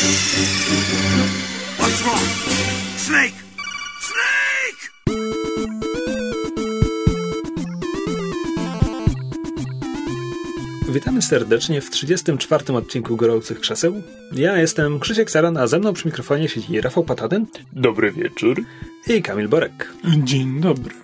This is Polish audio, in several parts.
What's wrong? Snake! Snake! Witamy serdecznie w 34. odcinku Gorących Krzeseł. Ja jestem Krzysiek Saran, a ze mną przy mikrofonie siedzi Rafał Pataden. Dobry wieczór. I Kamil Borek. Dzień dobry.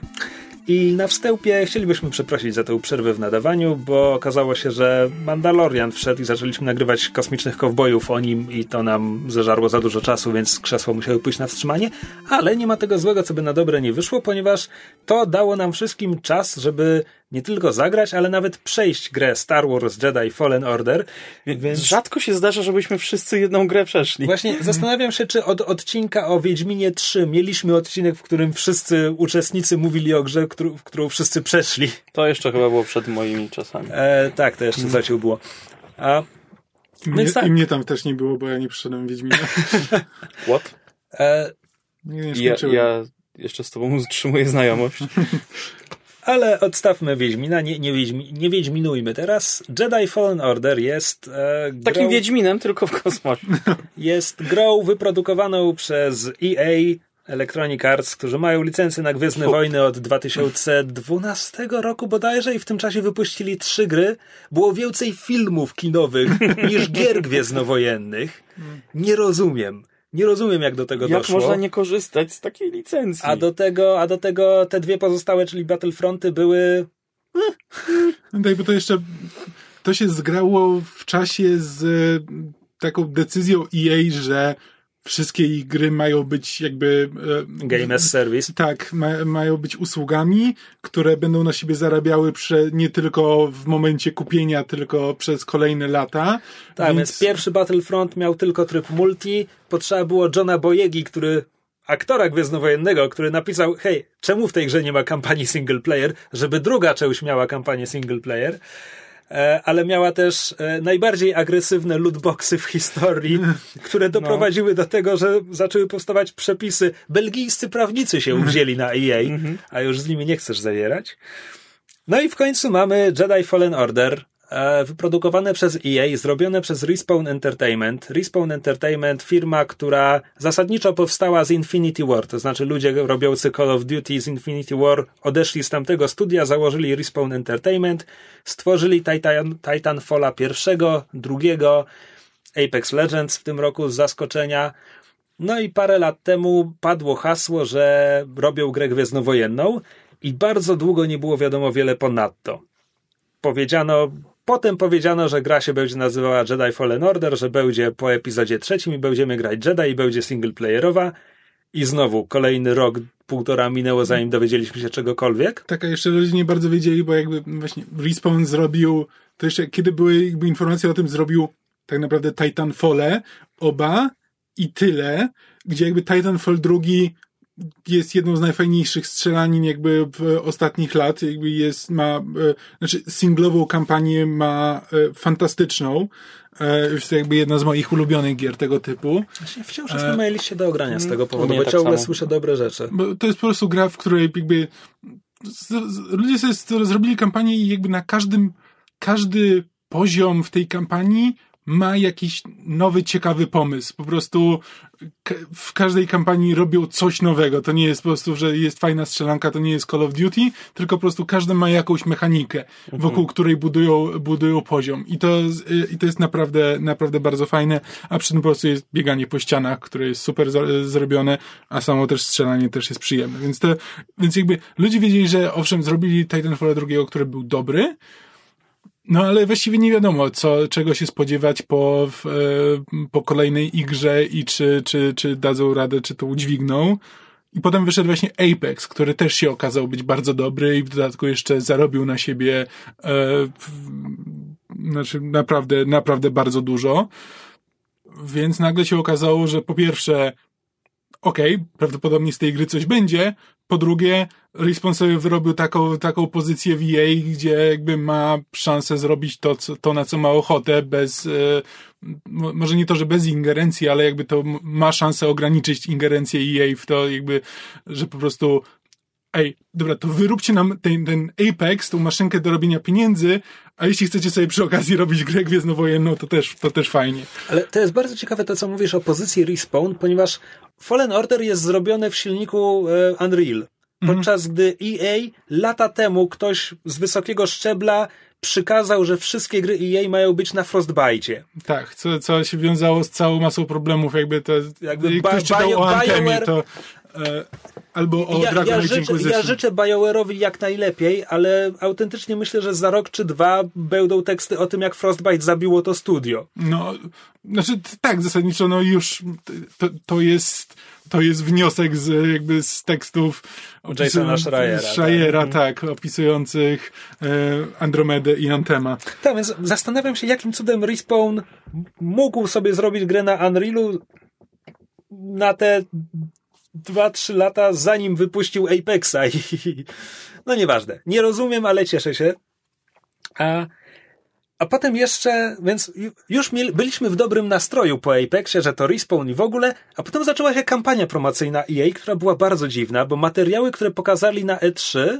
I na wstępie chcielibyśmy przeprosić za tę przerwę w nadawaniu, bo okazało się, że Mandalorian wszedł i zaczęliśmy nagrywać kosmicznych kowbojów o nim i to nam zażarło za dużo czasu, więc krzesło musiały pójść na wstrzymanie, ale nie ma tego złego, co by na dobre nie wyszło, ponieważ to dało nam wszystkim czas, żeby nie tylko zagrać, ale nawet przejść grę Star Wars Jedi Fallen Order. Więc... Rzadko się zdarza, żebyśmy wszyscy jedną grę przeszli. Właśnie zastanawiam się, czy od odcinka o Wiedźminie 3 mieliśmy odcinek, w którym wszyscy uczestnicy mówili o grze, którą, w którą wszyscy przeszli. To jeszcze chyba było przed moimi czasami. E, tak, to jeszcze zaciął było. A, I mnie, tak. I mnie tam też nie było, bo ja nie przyszedłem Wiedźmina. What? E, nie, nie ja, ja jeszcze z tobą utrzymuję znajomość. Ale odstawmy Wiedźmina, nie, nie, Wiedźmi, nie Wiedźminujmy teraz. Jedi Fallen Order jest e, grą, Takim Wiedźminem, tylko w kosmosie. Jest grą wyprodukowaną przez EA Electronic Arts, którzy mają licencję na Gwiezdne. Wojny od 2012 roku bodajże i w tym czasie wypuścili trzy gry. Było więcej filmów kinowych niż gier gwiezdnowojennych. Nie rozumiem. Nie rozumiem, jak do tego jak doszło. Jak można nie korzystać z takiej licencji? A do tego, a do tego te dwie pozostałe, czyli Battlefronty były... Tak, bo to jeszcze... To się zgrało w czasie z taką decyzją EA, że wszystkie ich gry mają być jakby... Game as service. Tak, ma, mają być usługami, które będą na siebie zarabiały prze, nie tylko w momencie kupienia, tylko przez kolejne lata. Tak, więc... więc pierwszy Battlefront miał tylko tryb multi, potrzeba było Johna Boyegi, który aktora gwiezdnowojennego, który napisał, hej, czemu w tej grze nie ma kampanii single player, żeby druga część miała kampanię single player ale miała też najbardziej agresywne lootboxy w historii, które doprowadziły no. do tego, że zaczęły powstawać przepisy. Belgijscy prawnicy się wzięli na EA, a już z nimi nie chcesz zawierać. No i w końcu mamy Jedi Fallen Order, wyprodukowane przez EA, zrobione przez Respawn Entertainment. Respawn Entertainment, firma, która zasadniczo powstała z Infinity War, to znaczy ludzie robiący Call of Duty z Infinity War odeszli z tamtego studia, założyli Respawn Entertainment, stworzyli Titan, Titanfalla pierwszego, drugiego, Apex Legends w tym roku z zaskoczenia. No i parę lat temu padło hasło, że robią grę gwiezdnowojenną i bardzo długo nie było wiadomo wiele ponadto. Powiedziano, Potem powiedziano, że gra się będzie nazywała Jedi Fallen Order, że będzie po epizodzie trzecim i będziemy grać Jedi i będzie singleplayerowa. I znowu kolejny rok, półtora minęło, zanim dowiedzieliśmy się czegokolwiek. Tak, a jeszcze ludzie nie bardzo wiedzieli, bo jakby właśnie Respawn zrobił, to jeszcze kiedy były jakby informacje o tym, zrobił tak naprawdę Titanfall oba i tyle, gdzie jakby Titanfall drugi jest jedną z najfajniejszych strzelanin jakby w ostatnich lat, jakby jest, ma, e, znaczy singlową kampanię ma e, fantastyczną, e, jest to jakby jedna z moich ulubionych gier tego typu. Właśnie wciąż jest na mojej liście do ogrania z tego powodu, bo tak ciągle samo. słyszę dobre rzeczy. Bo to jest po prostu gra, w której jakby z, z, ludzie sobie zrobili kampanię i jakby na każdym, każdy poziom w tej kampanii ma jakiś nowy, ciekawy pomysł. Po prostu w każdej kampanii robią coś nowego. To nie jest po prostu, że jest fajna strzelanka, to nie jest Call of Duty, tylko po prostu każdy ma jakąś mechanikę, mhm. wokół której budują, budują poziom. I to, i to jest naprawdę, naprawdę bardzo fajne, a przy tym po prostu jest bieganie po ścianach, które jest super zrobione, a samo też strzelanie też jest przyjemne. Więc to, więc jakby ludzie wiedzieli, że owszem, zrobili Titanfall drugiego, który był dobry, no ale właściwie nie wiadomo, co, czego się spodziewać po, w, e, po kolejnej igrze i czy, czy, czy dadzą radę, czy to udźwigną. I potem wyszedł właśnie Apex, który też się okazał być bardzo dobry i w dodatku jeszcze zarobił na siebie e, w, znaczy naprawdę, naprawdę bardzo dużo. Więc nagle się okazało, że po pierwsze okej, okay, prawdopodobnie z tej gry coś będzie. Po drugie, Respawn sobie wyrobił taką, taką pozycję EA, gdzie jakby ma szansę zrobić to, co, to na co ma ochotę, bez, e, może nie to, że bez ingerencji, ale jakby to ma szansę ograniczyć ingerencję EA w to, jakby, że po prostu ej, dobra, to wyróbcie nam ten, ten Apex, tą maszynkę do robienia pieniędzy, a jeśli chcecie sobie przy okazji robić grę Gwiezdnowojenną, to też, to też fajnie. Ale to jest bardzo ciekawe to, co mówisz o pozycji Respawn, ponieważ Fallen Order jest zrobione w silniku e, Unreal. Podczas gdy EA lata temu ktoś z wysokiego szczebla przykazał, że wszystkie gry EA mają być na Frostbite. Tak, co, co się wiązało z całą masą problemów, jakby to, Jakby jak Ba- ktoś czytał Bio- o to e, albo o Ja, Dragon ja, życzę, ja życzę BioWare'owi jak najlepiej, ale autentycznie myślę, że za rok czy dwa będą teksty o tym, jak Frostbite zabiło to studio. No, znaczy tak, zasadniczo no już to, to jest to jest wniosek z jakby z tekstów Jasona Schreiera, Schreiera tak. tak, opisujących e, Andromedę i Antema. Tak, więc zastanawiam się, jakim cudem Respawn mógł sobie zrobić grę na Unrealu na te 2-3 lata, zanim wypuścił Apexa. I, no nieważne. Nie rozumiem, ale cieszę się. A, a potem jeszcze, więc ju- już mieli, byliśmy w dobrym nastroju po Apexie, że to Respawn i w ogóle, a potem zaczęła się kampania promocyjna EA, która była bardzo dziwna, bo materiały, które pokazali na E3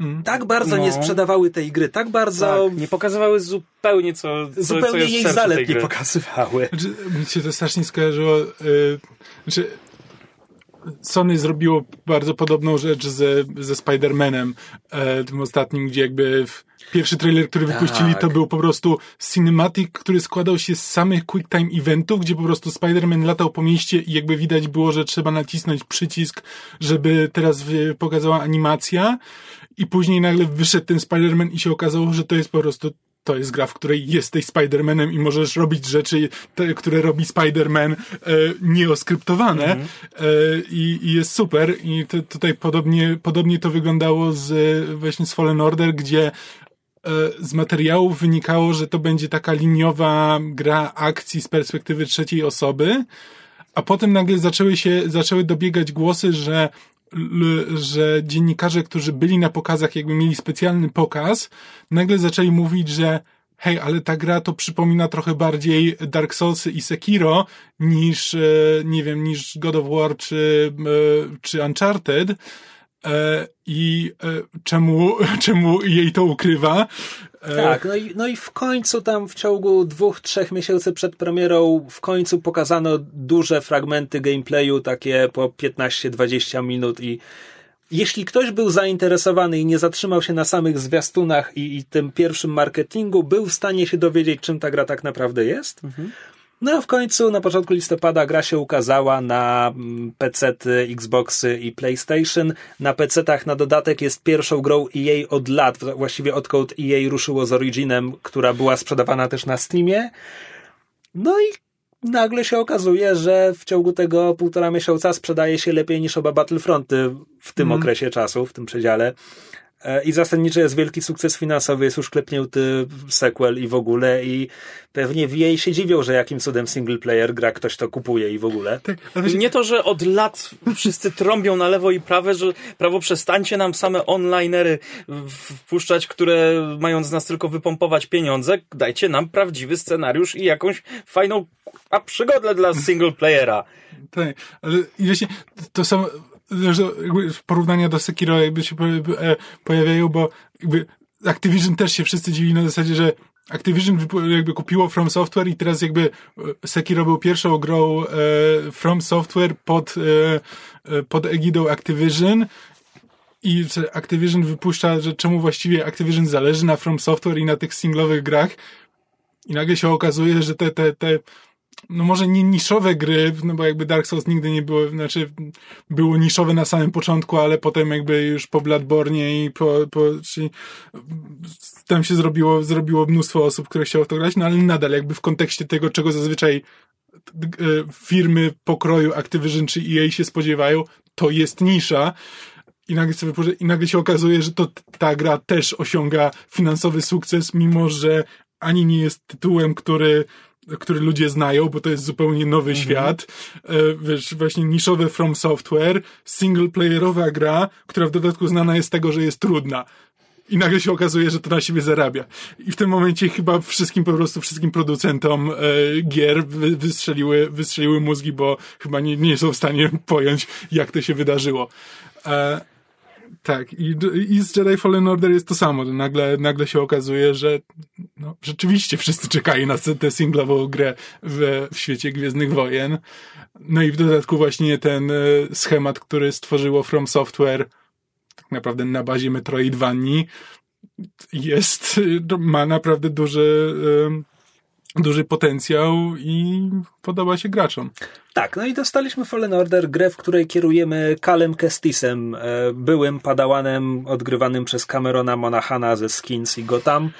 Mm. tak bardzo No. nie sprzedawały tej gry, tak bardzo Tak, nie pokazywały zupełnie co, co, co zupełnie jest w jej zalet nie pokazywały. Znaczy, mi się to strasznie skojarzyło. y, znaczy, Sony zrobiło bardzo podobną rzecz ze, ze Spider-Manem, e, tym ostatnim, gdzie jakby w, pierwszy trailer, który wypuścili, to był po prostu cinematic, który składał się z samych quick time eventów, gdzie po prostu Spider-Man latał po mieście i jakby widać było, że trzeba nacisnąć przycisk, żeby teraz pokazała animacja. I później nagle wyszedł ten Spider-Man i się okazało, że to jest po prostu to jest gra, w której jesteś Spider-Manem i możesz robić rzeczy, te, które robi Spider-Man e, nieoskryptowane e, i, i jest super. I to, tutaj podobnie, podobnie to wyglądało z właśnie z Fallen Order, gdzie e, z materiałów wynikało, że to będzie taka liniowa gra akcji z perspektywy trzeciej osoby, a potem nagle zaczęły się, zaczęły dobiegać głosy, że że dziennikarze, którzy byli na pokazach, jakby mieli specjalny pokaz, nagle zaczęli mówić, że hej, ale ta gra to przypomina trochę bardziej Dark Soulsy i Sekiro niż, e, nie wiem, niż God of War czy, e, czy Uncharted. E, I e, czemu, czemu jej to ukrywa? E, Tak, no i, no i w końcu tam w ciągu dwóch, trzech miesięcy przed premierą w końcu pokazano duże fragmenty gameplayu, takie po 15-20 minut i jeśli ktoś był zainteresowany i nie zatrzymał się na samych zwiastunach i, i tym pierwszym marketingu, był w stanie się dowiedzieć, czym ta gra tak naprawdę jest. No a w końcu na początku listopada gra się ukazała na mm, PC-ty, Xboxy i PlayStation. Na PC-tach na dodatek jest pierwszą grą EA od lat, właściwie odkąd EA ruszyło z Originem, która była sprzedawana też na Steamie. No i nagle się okazuje, że w ciągu tego półtora miesiąca sprzedaje się lepiej niż oba Battlefronty w tym okresie czasu, w tym przedziale. E, I zasadniczo jest wielki sukces finansowy, jest już klepnięty sequel i w ogóle i pewnie w jej się dziwią, że jakim cudem single player gra ktoś to kupuje i w ogóle. tak, Nie to, że od lat wszyscy trąbią na lewo i prawo, że prawo przestańcie nam same onlinery wpuszczać, które mają z nas tylko wypompować pieniądze, dajcie nam prawdziwy scenariusz i jakąś fajną a przygodę dla single playera. Tak, ale i właśnie to są jakby porównania do Sekiro jakby się e, pojawiają, bo jakby Activision też się wszyscy dziwili na zasadzie, że Activision jakby kupiło From Software i teraz jakby e, Sekiro był pierwszą grą e, From Software pod, pod egidą Activision i Activision wypuszcza, że czemu właściwie Activision zależy na From Software i na tych singlowych grach i nagle się okazuje, że te, te, te no może nie niszowe gry, no bo jakby Dark Souls nigdy nie było, znaczy było niszowe na samym początku, ale potem jakby już po Bloodborne i po, po czyli tam się zrobiło, zrobiło mnóstwo osób, które chciało w to grać, no ale nadal jakby w kontekście tego, czego zazwyczaj e, firmy pokroju Activision czy EA się spodziewają, to jest nisza. I nagle, sobie, I nagle się okazuje, że to ta gra też osiąga finansowy sukces, mimo że ani nie jest tytułem, który, który ludzie znają, bo to jest zupełnie nowy świat. E, wiesz, właśnie niszowe From Software, singleplayerowa gra, która w dodatku znana jest z tego, że jest trudna. I nagle się okazuje, że to na siebie zarabia. I w tym momencie chyba wszystkim, po prostu wszystkim producentom e, gier wy, wystrzeliły, wystrzeliły mózgi, bo chyba nie, nie są w stanie pojąć, jak to się wydarzyło. E, Tak, i, i z Jedi Fallen Order jest to samo. Nagle, nagle się okazuje, że no, rzeczywiście wszyscy czekają na tę singlową grę w, w świecie Gwiezdnych Wojen. No i w dodatku właśnie ten e, schemat, który stworzyło From Software tak naprawdę na bazie Metroidvanii jest, e, ma naprawdę duży, e, duży potencjał i podoba się graczom. Tak, no i dostaliśmy Fallen Order, grę, w której kierujemy Kalem Kestisem, e, byłym padałanem odgrywanym przez Camerona Monahana ze Skins i Gotham,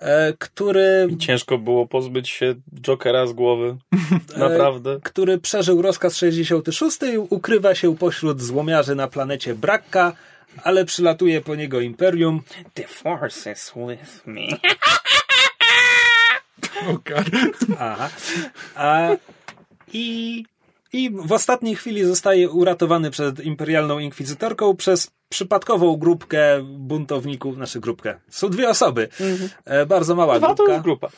e, który, I ciężko było pozbyć się Jokera z głowy. Naprawdę. który przeżył rozkaz 66 i ukrywa się pośród złomiarzy na planecie Brakka, ale przylatuje po niego Imperium. The force is with me. O, God. Aha. A, i, I w ostatniej chwili zostaje uratowany przed imperialną inkwizytorką przez przypadkową grupkę buntowników, znaczy grupkę. Są dwie osoby. E, bardzo mała Dwa to grupka. już grupa.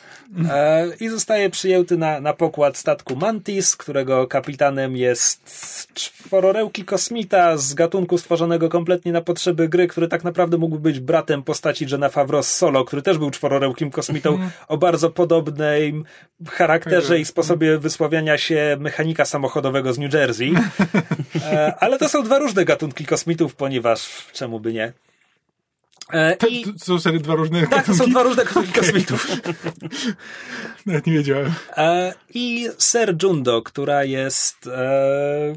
E, I zostaje przyjęty na, na pokład statku Mantis, którego kapitanem jest czwororełki kosmita z gatunku stworzonego kompletnie na potrzeby gry, który tak naprawdę mógłby być bratem postaci Johna Favreau z Solo, który też był czwororełkim kosmitą o bardzo podobnym charakterze i sposobie wysławiania się mechanika samochodowego z New Jersey. E, ale to są dwa różne gatunki kosmitów, ponieważ czemu by nie? E, To, I, są serio dwa różne tak, to są gatunki? dwa różne gatunki kosmitów. Nawet nie wiedziałem. E, I Ser Jundo, która jest, e,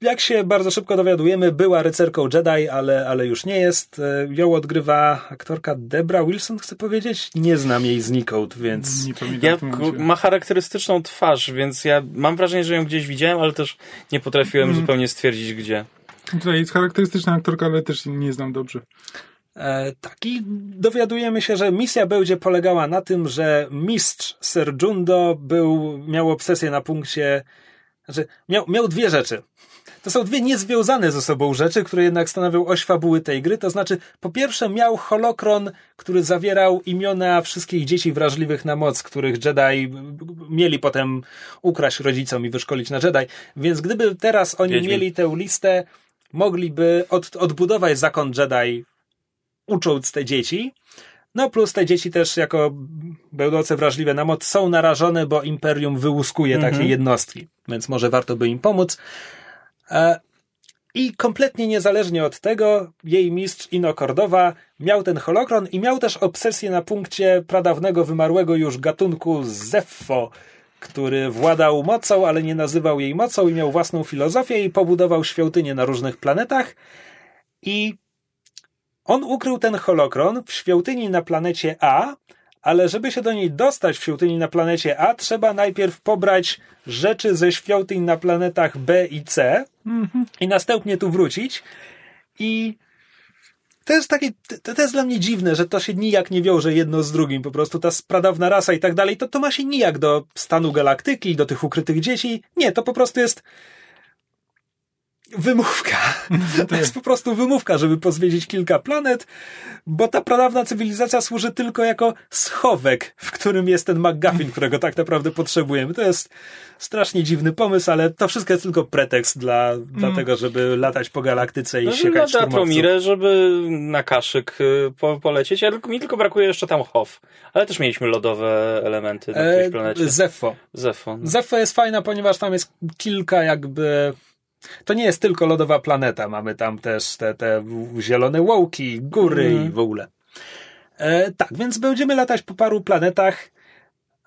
jak się bardzo szybko dowiadujemy, była rycerką Jedi, ale, ale już nie jest. E, ją odgrywa aktorka Debra Wilson, chcę powiedzieć. Nie znam jej znikąd, więc... Nie pamiętam. Ja, ma charakterystyczną twarz, więc ja mam wrażenie, że ją gdzieś widziałem, ale też nie potrafiłem zupełnie stwierdzić gdzie. Tutaj jest charakterystyczna aktorka, ale też nie znam dobrze. E, tak, i dowiadujemy się, że misja będzie polegała na tym, że mistrz Ser Jundo był, miał obsesję na punkcie, znaczy miał, miał dwie rzeczy. To są dwie niezwiązane ze sobą rzeczy, które jednak stanowią oś fabuły tej gry. To znaczy, po pierwsze miał holokron, który zawierał imiona wszystkich dzieci wrażliwych na moc, których Jedi mieli potem ukraść rodzicom i wyszkolić na Jedi. Więc gdyby teraz oni Wiedźmin. mieli tę listę, mogliby od, odbudować zakon Jedi ucząc te dzieci. No plus te dzieci też jako będące wrażliwe na moc są narażone, bo Imperium wyłuskuje takie jednostki, więc może warto by im pomóc. E, I kompletnie niezależnie od tego, jej mistrz Ino Cordowa miał ten holokron i miał też obsesję na punkcie pradawnego, wymarłego już gatunku Zeffo, który władał mocą, ale nie nazywał jej mocą i miał własną filozofię i pobudował świątynie na różnych planetach. I on ukrył ten holokron w świątyni na planecie A, ale żeby się do niej dostać w świątyni na planecie A, trzeba najpierw pobrać rzeczy ze świątyń na planetach B i C i następnie tu wrócić. I to jest takie, to, to jest dla mnie dziwne, że to się nijak nie wiąże jedno z drugim. Po prostu ta pradawna rasa i tak dalej, to, to ma się nijak do stanu galaktyki do tych ukrytych dzieci. Nie, to po prostu jest wymówka. To jest po prostu wymówka, żeby pozwiedzić kilka planet, bo ta pradawna cywilizacja służy tylko jako schowek, w którym jest ten McGuffin, którego tak naprawdę potrzebujemy. To jest strasznie dziwny pomysł, ale to wszystko jest tylko pretekst dla, dla tego, żeby latać po galaktyce i No, siekać na. Teatromirę, żeby na kaszyk y, po, polecieć. Ja mi tylko brakuje jeszcze tam Hof. Ale też mieliśmy lodowe elementy na którejś E, planecie. Zeffo. Zefo. no. Zeffo jest fajna, ponieważ tam jest kilka jakby... To nie jest tylko lodowa planeta. Mamy tam też te, te zielone łołki, góry Mhm. i w ogóle. E, tak, więc będziemy latać po paru planetach.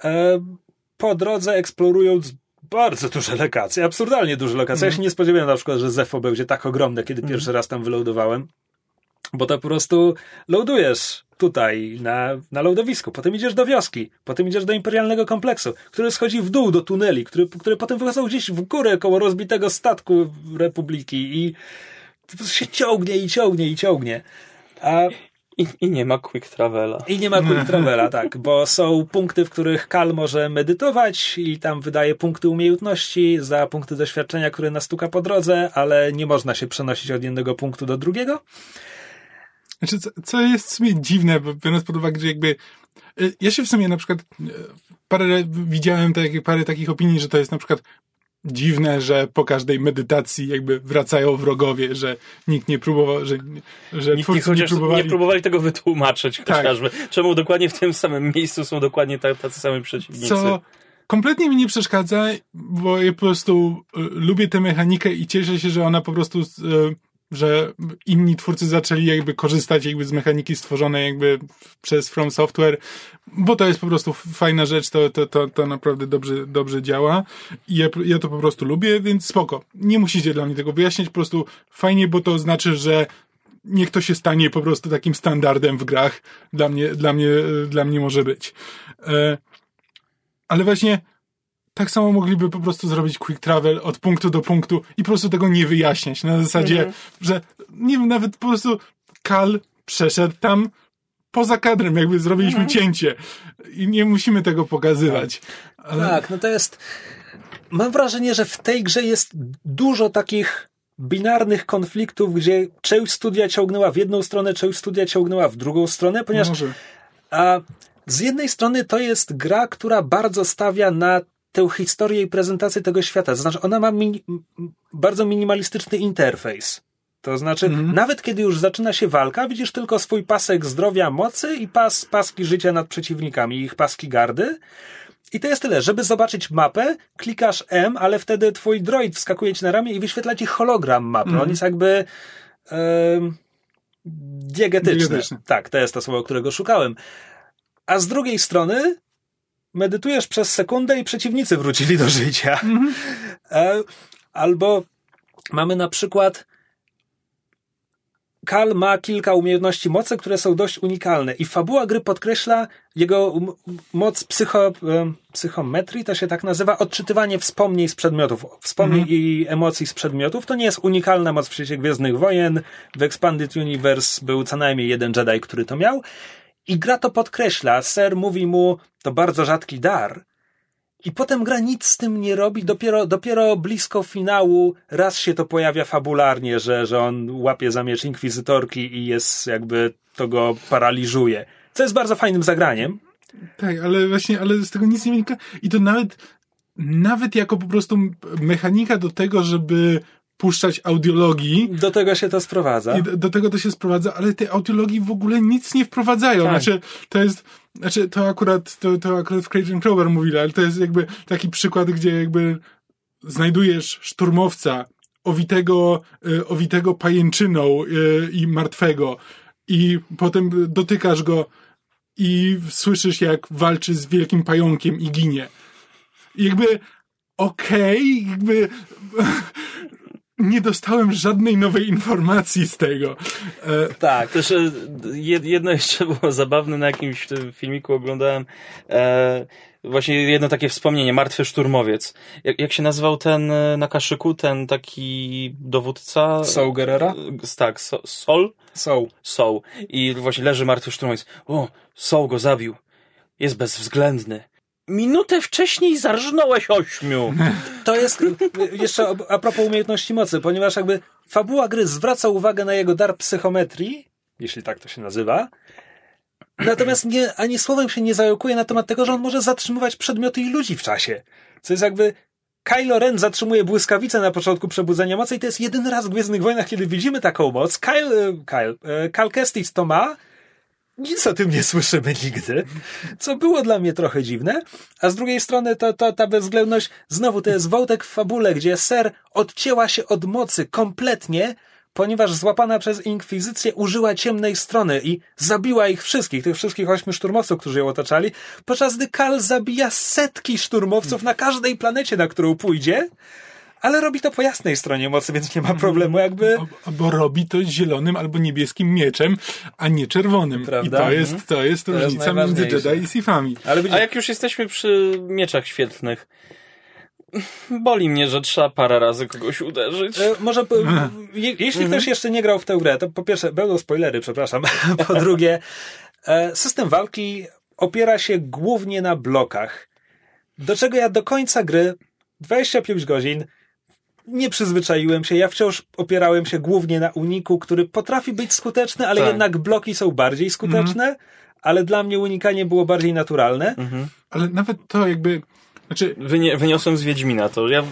E, po drodze eksplorując bardzo duże lokacje, absurdalnie duże lokacje. Ja się nie spodziewałem na przykład, że Zeffo będzie tak ogromne, kiedy pierwszy raz tam wylądowałem. Bo to po prostu loadujesz tutaj na, na loadowisku, potem idziesz do wioski, potem idziesz do imperialnego kompleksu, który schodzi w dół do tuneli, który, które potem wychodzą gdzieś w górę koło rozbitego statku Republiki i po prostu się ciągnie i ciągnie i ciągnie. A I, I nie ma quick travela. i nie ma quick travela, tak, bo są punkty, w których Kal może medytować i tam wydaje punkty umiejętności za punkty doświadczenia, które nastuka po drodze, ale nie można się przenosić od jednego punktu do drugiego. Znaczy, co, co jest w sumie dziwne, bo biorąc pod uwagę, że jakby y, ja się w sumie na przykład y, parę widziałem tak, parę takich opinii, że to jest na przykład dziwne, że po każdej medytacji jakby wracają wrogowie, że nikt nie próbował, że, że Nikt nie, chociaż nie próbowali. nie próbowali tego wytłumaczyć Tak. chociażby. Czemu dokładnie w tym samym miejscu są dokładnie ta- tacy sami przeciwnicy. co kompletnie mi nie przeszkadza, bo ja po prostu y, lubię tę mechanikę i cieszę się, że ona po prostu, y, że inni twórcy zaczęli jakby korzystać jakby z mechaniki stworzonej jakby przez From Software, bo to jest po prostu fajna rzecz, to, to, to, to naprawdę dobrze, dobrze działa i ja, ja to po prostu lubię, więc spoko. Nie musicie dla mnie tego wyjaśniać, po prostu fajnie, bo to znaczy, że niech to się stanie po prostu takim standardem w grach. Dla mnie, dla mnie, dla mnie może być. E, ale właśnie tak samo mogliby po prostu zrobić quick travel od punktu do punktu i po prostu tego nie wyjaśniać. Na zasadzie, że nie wiem, nawet po prostu Kal przeszedł tam poza kadrem, jakby zrobiliśmy cięcie i nie musimy tego pokazywać. Ale, Tak, no to jest. Mam wrażenie, że w tej grze jest dużo takich binarnych konfliktów, gdzie część studia ciągnęła w jedną stronę, część studia ciągnęła w drugą stronę, ponieważ może. a z jednej strony to jest gra, która bardzo stawia na tę historię i prezentację tego świata. To znaczy, ona ma bardzo minimalistyczny interfejs. To znaczy, nawet kiedy już zaczyna się walka, widzisz tylko swój pasek zdrowia, mocy i pas, paski życia nad przeciwnikami, ich paski gardy. I to jest tyle. Żeby zobaczyć mapę, klikasz M, ale wtedy twój droid wskakuje ci na ramię i wyświetla ci hologram mapy. On jest jakby diegetyczny. Diegetyczny. Tak, to jest to słowo, którego szukałem. A z drugiej strony medytujesz przez sekundę i przeciwnicy wrócili do życia. E, Albo mamy na przykład Kal ma kilka umiejętności mocy, które są dość unikalne i fabuła gry podkreśla jego moc psycho, em, psychometrii, to się tak nazywa, odczytywanie wspomnień z przedmiotów, wspomnień i emocji z przedmiotów. To nie jest unikalna moc w świecie Gwiezdnych Wojen. W Expanded Universe był co najmniej jeden Jedi, który to miał. I gra to podkreśla. Ser mówi mu, to bardzo rzadki dar. I potem gra nic z tym nie robi, dopiero, dopiero blisko finału raz się to pojawia fabularnie, że, że on łapie za miecz inkwizytorki i jest jakby, to go paraliżuje. Co jest bardzo fajnym zagraniem. Tak, ale właśnie, ale z tego nic nie wynika. I to nawet, nawet jako po prostu mechanika do tego, żeby puszczać audiologii, Do tego się to sprowadza. I do, do tego to się sprowadza, ale te audiologii w ogóle nic nie wprowadzają. Tak. Znaczy, to jest, znaczy, to akurat, to, to akurat w Crazy Clover mówili, ale to jest jakby taki przykład, gdzie jakby znajdujesz szturmowca owitego, y, owitego pajęczyną y, i martwego i potem dotykasz go i słyszysz, jak walczy z wielkim pająkiem i ginie. I jakby, okej, jakby nie dostałem żadnej nowej informacji z tego. E, Tak. Też jed- jedno jeszcze było zabawne, na jakimś tym filmiku oglądałem e, właśnie jedno takie wspomnienie, Martwy Szturmowiec. Jak, jak się nazywał ten e, na kaszyku, ten taki dowódca? Soul Gerrera? Tak, so, Sol? Są. Soul. I właśnie leży Martwy Szturmowiec. O, Soul go zabił. Jest bezwzględny. Minutę wcześniej zarżnąłeś ośmiu. To jest y, jeszcze a- propos umiejętności mocy, ponieważ jakby fabuła gry zwraca uwagę na jego dar psychometrii, jeśli tak to się nazywa. Natomiast nie, ani słowem się nie zająkuje na temat tego, że on może zatrzymywać przedmioty i ludzi w czasie. Co jest jakby. Kylo Ren zatrzymuje błyskawicę na początku przebudzenia mocy i to jest jedyny raz w Gwiezdnych Wojnach, kiedy widzimy taką moc. Kyle, Kyle, e, Cal Kestis to ma. Nic o tym nie słyszymy nigdy, co było dla mnie trochę dziwne. A z drugiej strony to, to, ta bezwzględność, znowu to jest wątek w fabule, gdzie ser odcięła się od mocy kompletnie, ponieważ złapana przez inkwizycję użyła ciemnej strony i zabiła ich wszystkich, tych wszystkich ośmiu szturmowców, którzy ją otaczali, podczas gdy Kal zabija setki szturmowców na każdej planecie, na którą pójdzie, ale robi to po jasnej stronie mocy, więc nie ma problemu jakby... bo, bo robi to zielonym albo niebieskim mieczem, a nie czerwonym. Prawda? I to jest, to jest To jest różnica między najważniejsze. Jedi i Sithami. Ale A jak już jesteśmy przy mieczach świetlnych, boli mnie, że trzeba parę razy kogoś uderzyć. E, Może, po- je, jeśli ktoś jeszcze nie grał w tę grę, to po pierwsze, będą spoilery, przepraszam. Po drugie, e, system walki opiera się głównie na blokach. Do czego ja do końca gry, 25 godzin, nie przyzwyczaiłem się. Ja wciąż opierałem się głównie na uniku, który potrafi być skuteczny, ale Tak. jednak bloki są bardziej skuteczne. Ale dla mnie unikanie było bardziej naturalne. Ale nawet to jakby, znaczy, Wynie, wyniosłem z Wiedźmina to. Ja w,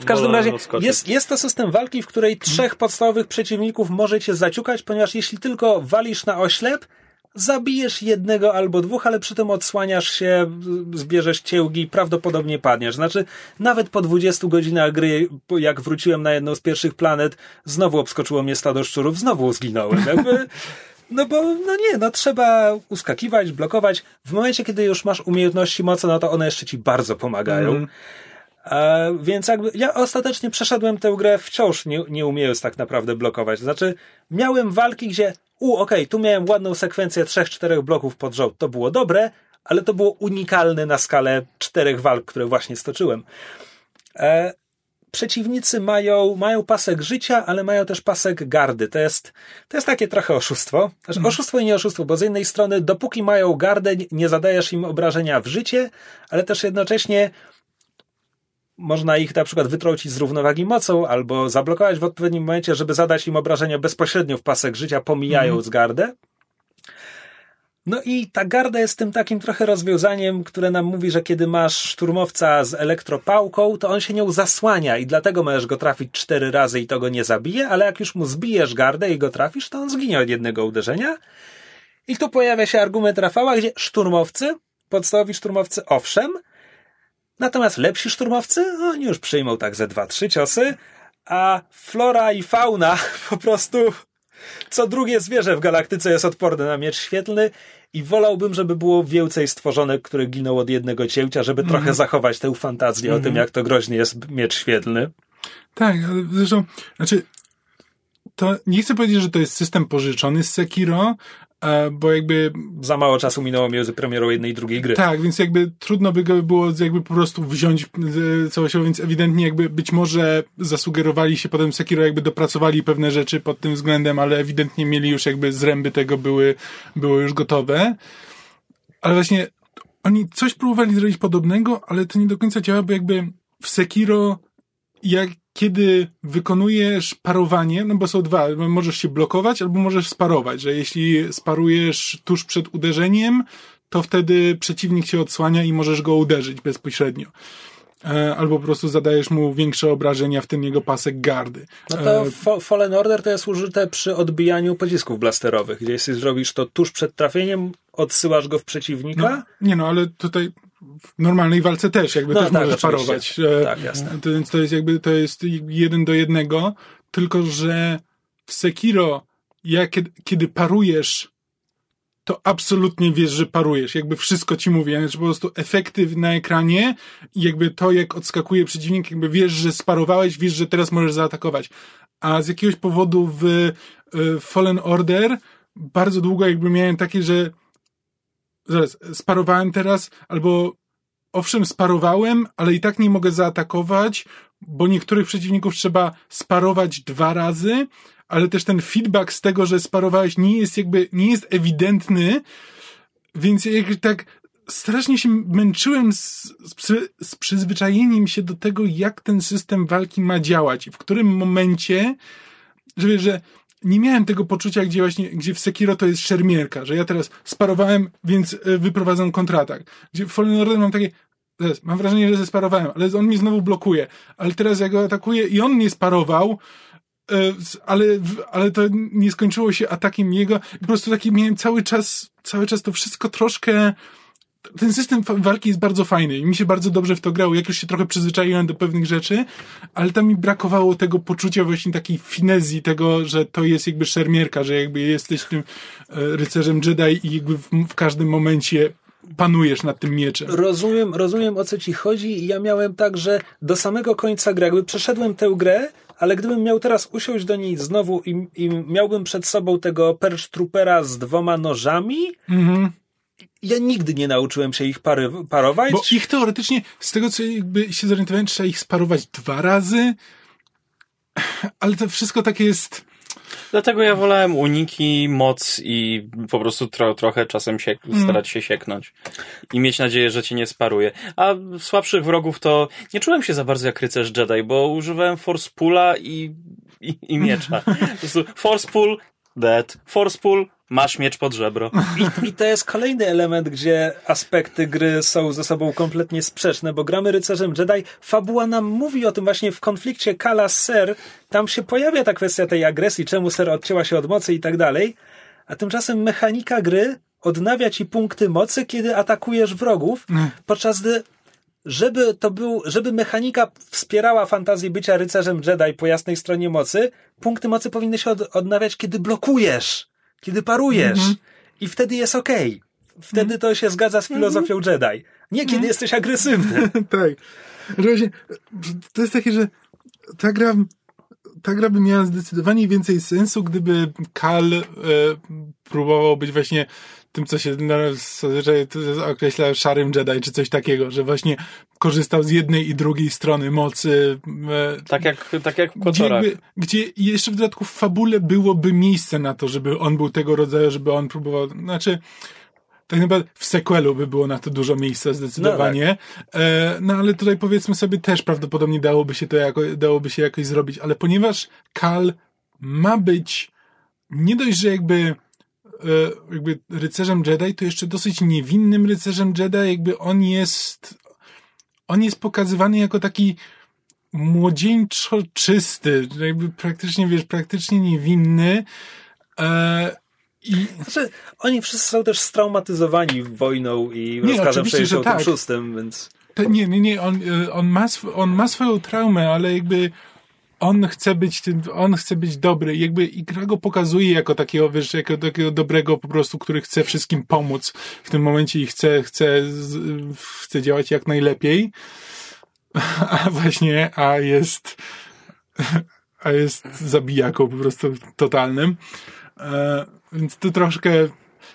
w każdym razie odskoczyć. jest, jest to system walki, w której trzech podstawowych przeciwników może cię zaciukać, ponieważ jeśli tylko walisz na oślep, zabijesz jednego albo dwóch, ale przy tym odsłaniasz się, zbierzesz ciełgi i prawdopodobnie padniesz. Znaczy, nawet po 20 godzinach gry, jak wróciłem na jedną z pierwszych planet, znowu obskoczyło mnie stado szczurów, znowu zginąłem. Jakby, no bo, no nie, no trzeba uskakiwać, blokować. W momencie, kiedy już masz umiejętności mocy, no to one jeszcze ci bardzo pomagają. E, więc jakby ja ostatecznie przeszedłem tę grę wciąż nie, nie umiejąc tak naprawdę blokować. Znaczy, miałem walki, gdzie u, okej, tu miałem ładną sekwencję trzech, czterech bloków pod rząd. To było dobre, ale to było unikalne na skalę czterech walk, które właśnie stoczyłem. E, przeciwnicy mają, mają pasek życia, ale mają też pasek gardy. To jest, to jest takie trochę oszustwo. Znaczy, oszustwo i nie oszustwo, bo z jednej strony, dopóki mają gardę, nie zadajesz im obrażenia w życie, ale też jednocześnie można ich na przykład wytrącić z równowagi mocą albo zablokować w odpowiednim momencie, żeby zadać im obrażenia bezpośrednio w pasek życia, pomijając gardę. No i ta garda jest tym takim trochę rozwiązaniem, które nam mówi, że kiedy masz szturmowca z elektropałką, to on się nią zasłania i dlatego możesz go trafić cztery razy i to go nie zabije, ale jak już mu zbijesz gardę i go trafisz, to on zginie od jednego uderzenia. I tu pojawia się argument Rafała, gdzie szturmowcy, podstawowi szturmowcy owszem, natomiast lepsi szturmowcy, no, oni już przyjmą tak ze dwa, trzy ciosy, a flora i fauna po prostu co drugie zwierzę w galaktyce jest odporne na miecz świetlny i wolałbym, żeby było więcej stworzonek, które giną od jednego cięcia, żeby trochę zachować tę fantazję o tym, jak to groźny jest miecz świetlny. Tak, ale zresztą, znaczy, to nie chcę powiedzieć, że to jest system pożyczony z Sekiro, bo jakby Za mało czasu minęło między premierą jednej i drugiej gry. Tak, więc jakby trudno by go było jakby po prostu wziąć e, całościowo, więc ewidentnie jakby być może zasugerowali się potem Sekiro, jakby dopracowali pewne rzeczy pod tym względem, ale ewidentnie mieli już jakby zręby tego były, były już gotowe. Ale właśnie oni coś próbowali zrobić podobnego, ale to nie do końca działa, bo jakby w Sekiro jak kiedy wykonujesz parowanie, no bo są dwa, możesz się blokować albo możesz sparować, że jeśli sparujesz tuż przed uderzeniem, to wtedy przeciwnik cię odsłania i możesz go uderzyć bezpośrednio. E, Albo po prostu zadajesz mu większe obrażenia, w tym jego pasek gardy. No to E, Fa- Fallen Order to jest użyte przy odbijaniu pocisków blasterowych, gdzie jeśli zrobisz to tuż przed trafieniem, odsyłasz go w przeciwnika. no, nie no, ale tutaj w normalnej walce też, jakby No też tak, możesz oczywiście. parować. E, Tak, jasne. To, więc to jest jakby, to jest jeden do jednego, tylko że w Sekiro, kiedy, kiedy parujesz, to absolutnie wiesz, że parujesz. Jakby wszystko ci mówi, znaczy po prostu efekty na ekranie i jakby to, jak odskakuje przeciwnik, jakby wiesz, że sparowałeś, wiesz, że teraz możesz zaatakować. A z jakiegoś powodu w y, Fallen Order bardzo długo jakby miałem takie, że zaraz, sparowałem teraz, albo owszem, sparowałem, ale i tak nie mogę zaatakować, bo niektórych przeciwników trzeba sparować dwa razy, ale też ten feedback z tego, że sparowałeś nie jest jakby, nie jest ewidentny, więc jak tak strasznie się męczyłem z, z, z przyzwyczajeniem się do tego, jak ten system walki ma działać. I w którym momencie, że że nie miałem tego poczucia, gdzie właśnie, gdzie w Sekiro to jest szermierka, że ja teraz sparowałem, więc e, wyprowadzam kontratak. Gdzie w Fallen Order mam takie, mam wrażenie, że zesparowałem, ale on mnie znowu blokuje. Ale teraz ja go atakuję i on mnie sparował, e, ale, ale to nie skończyło się atakiem jego. Po prostu taki miałem cały czas, cały czas to wszystko troszkę, ten system walki jest bardzo fajny i mi się bardzo dobrze w to grało. Jak już się trochę przyzwyczaiłem do pewnych rzeczy, ale tam mi brakowało tego poczucia właśnie takiej finezji, tego, że to jest jakby szermierka, że jakby jesteś tym e, rycerzem Jedi i jakby w, w każdym momencie panujesz nad tym mieczem. Rozumiem, rozumiem o co ci chodzi i ja miałem tak, że do samego końca gry, jakby przeszedłem tę grę, ale gdybym miał teraz usiąść do niej znowu i, i miałbym przed sobą tego Perch Troopera z dwoma nożami, Mhm. Ja nigdy nie nauczyłem się ich pary, parować. Bo ich teoretycznie, z tego co jakby się zorientowałem, trzeba ich sparować dwa razy, ale to wszystko takie jest... Dlatego ja wolałem uniki, moc i po prostu tro, trochę czasem siek, starać się sieknąć. I mieć nadzieję, że cię nie sparuje. A słabszych wrogów to nie czułem się za bardzo jak rycerz Jedi, bo używałem force pula i, i, i miecza. Po prostu force pull dead. Force pull, masz miecz pod żebro. I, I to jest kolejny element, gdzie aspekty gry są ze sobą kompletnie sprzeczne, bo gramy rycerzem Jedi. Fabuła nam mówi o tym właśnie w konflikcie Kala z Ser. Tam się pojawia ta kwestia tej agresji, czemu Ser odcięła się od mocy i tak dalej. A tymczasem mechanika gry odnawia ci punkty mocy, kiedy atakujesz wrogów, podczas gdy żeby to był, żeby mechanika wspierała fantazję bycia rycerzem Jedi po jasnej stronie mocy, punkty mocy powinny się od, odnawiać, kiedy blokujesz, kiedy parujesz. I wtedy jest okej. Wtedy to się zgadza z filozofią Jedi. Nie kiedy jesteś agresywny. tak. Właśnie, to jest takie, że ta gra, ta gra by miała zdecydowanie więcej sensu, gdyby Kal e, próbował być właśnie tym, co się no, zazwyczaj określa szarym Jedi, czy coś takiego, że właśnie korzystał z jednej i drugiej strony mocy. E, Tak jak, tak jak w gdzie, Kotorach. gdzie jeszcze w dodatku w fabule byłoby miejsce na to, żeby on był tego rodzaju, żeby on próbował, znaczy tak naprawdę w sequelu by było na to dużo miejsca zdecydowanie. E, no ale tutaj powiedzmy sobie też prawdopodobnie dałoby się to jako, dałoby się jakoś zrobić, ale ponieważ Kal ma być nie dość, że jakby jakby rycerzem Jedi, to jeszcze dosyć niewinnym rycerzem Jedi, jakby on jest on jest pokazywany jako taki młodzieńczo czysty, jakby praktycznie, wiesz, praktycznie niewinny. E, I Znaczy, oni wszyscy są też straumatyzowani wojną i rozkazem oczywiście, że 66, tak. więc... to, nie, nie, nie, on, e, on, ma sw- on ma swoją traumę, ale jakby on chce być tym, on chce być dobry. Jakby i gra go pokazuje jako takiego, wiesz, jako takiego dobrego po prostu, który chce wszystkim pomóc w tym momencie i chce, chce, chce działać jak najlepiej. A właśnie, a jest, a jest zabijaką po prostu totalnym. E, więc tu troszkę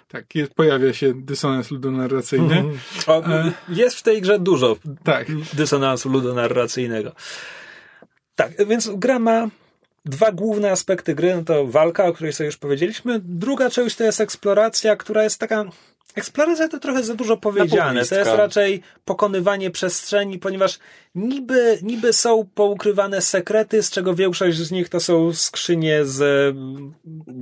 tak, jest, pojawia się dysonans ludonarracyjny. O, E. jest w tej grze dużo Tak. dysonansu ludonarracyjnego. Tak, więc gra ma dwa główne aspekty gry, no to walka, o której sobie już powiedzieliśmy. Druga część to jest eksploracja, która jest taka... Eksploracja to trochę za dużo powiedziane. To jest raczej pokonywanie przestrzeni, ponieważ niby, niby są poukrywane sekrety, z czego większość z nich to są skrzynie z mm,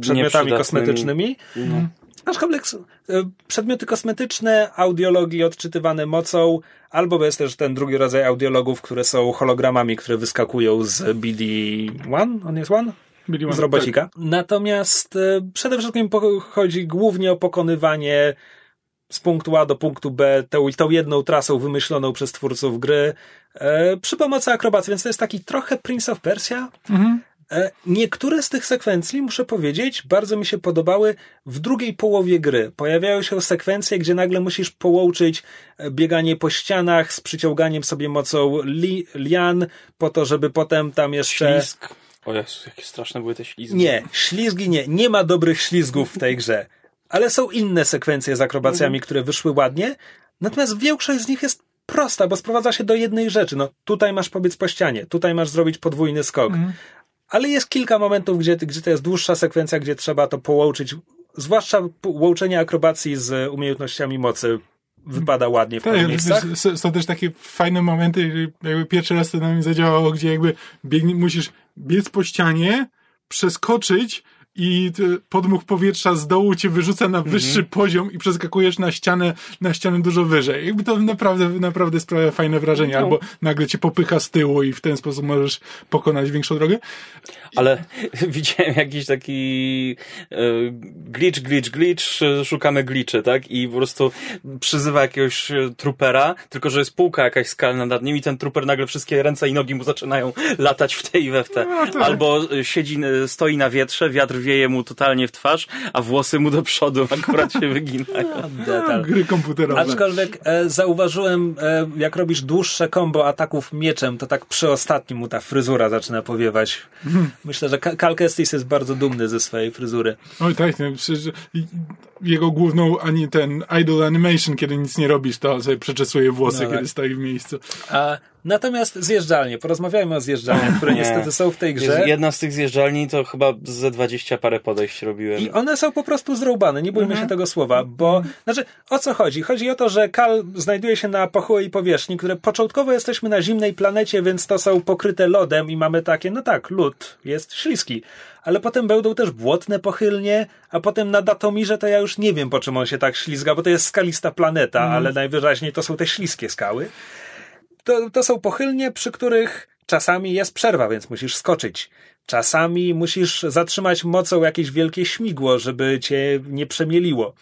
przedmiotami kosmetycznymi. No. Aczkolwiek s- e, przedmioty kosmetyczne, audiologii odczytywane mocą, albo jest też ten drugi rodzaj audiologów, które są hologramami, które wyskakują z BD-1, on jest One? Byli Z tak. robocika. Natomiast e, przede wszystkim chodzi głównie o pokonywanie z punktu A do punktu B tą, tą jedną trasą wymyśloną przez twórców gry e, przy pomocy akrobacji, więc to jest taki trochę Prince of Persia, E, Niektóre z tych sekwencji, muszę powiedzieć, bardzo mi się podobały w drugiej połowie gry. Pojawiają się sekwencje, gdzie nagle musisz połączyć e, bieganie po ścianach z przyciąganiem sobie mocą li, lian, po to, żeby potem tam jeszcze... Ślizg. O Jezu, jakie straszne były te ślizgi. Nie, ślizgi nie. Nie ma dobrych ślizgów w tej grze. Ale są inne sekwencje z akrobacjami, które wyszły ładnie. Natomiast większość z nich jest prosta, bo sprowadza się do jednej rzeczy. No, tutaj masz pobiec po ścianie, tutaj masz zrobić podwójny skok. Ale jest kilka momentów, gdzie, gdzie to jest dłuższa sekwencja, gdzie trzeba to połączyć. Zwłaszcza łączenie akrobacji z umiejętnościami mocy wypada ładnie w Tak, miejscach. są też takie fajne momenty, jakby pierwszy raz to na mnie zadziałało, gdzie jakby biegnie, musisz biec po ścianie, przeskoczyć i podmuch powietrza z dołu cię wyrzuca na wyższy poziom i przeskakujesz na ścianę, na ścianę dużo wyżej. Jakby to naprawdę, naprawdę sprawia fajne wrażenie. No. Albo nagle cię popycha z tyłu i w ten sposób możesz pokonać większą drogę. Ale widziałem jakiś taki e, glitch, glitch, glitch, szukamy glitchy, tak? I po prostu przyzywa jakiegoś trupera, tylko że jest półka jakaś skalna nad nim i ten truper nagle wszystkie ręce i nogi mu zaczynają latać w te i we w te. Albo e, siedzi, e, stoi na wietrze, wiatr wieje mu totalnie w twarz, a włosy mu do przodu akurat się wyginają. Detal. Gry komputerowe. Aczkolwiek e, zauważyłem, e, jak robisz dłuższe kombo ataków mieczem, to tak przy ostatnim mu ta fryzura zaczyna powiewać. Myślę, że Cal Kestis jest bardzo dumny ze swojej fryzury. Oj tak, nie, przecież jego główną ani ten idle animation, kiedy nic nie robisz, to on sobie przeczesuje włosy, No tak. kiedy stoi w miejscu. A Natomiast zjeżdżalnie, porozmawiajmy o zjeżdżalniach, które Nie. niestety są w tej grze. jedna z tych zjeżdżalni to chyba ze 20 parę podejść robiłem. I one są po prostu zrąbane, nie bójmy się tego słowa, bo, znaczy, o co chodzi? Chodzi o to, że Kal znajduje się na pochyłej powierzchni, które początkowo jesteśmy na zimnej planecie, więc to są pokryte lodem i mamy takie, no tak, lód jest śliski. Ale potem będą też błotne pochylnie, a potem na Datomirze to ja już nie wiem, po czym on się tak ślizga, bo to jest skalista planeta, ale najwyraźniej to są te śliskie skały. To, to są pochylnie, przy których czasami jest przerwa, więc musisz skoczyć. Czasami musisz zatrzymać mocą jakieś wielkie śmigło, żeby cię nie przemieliło.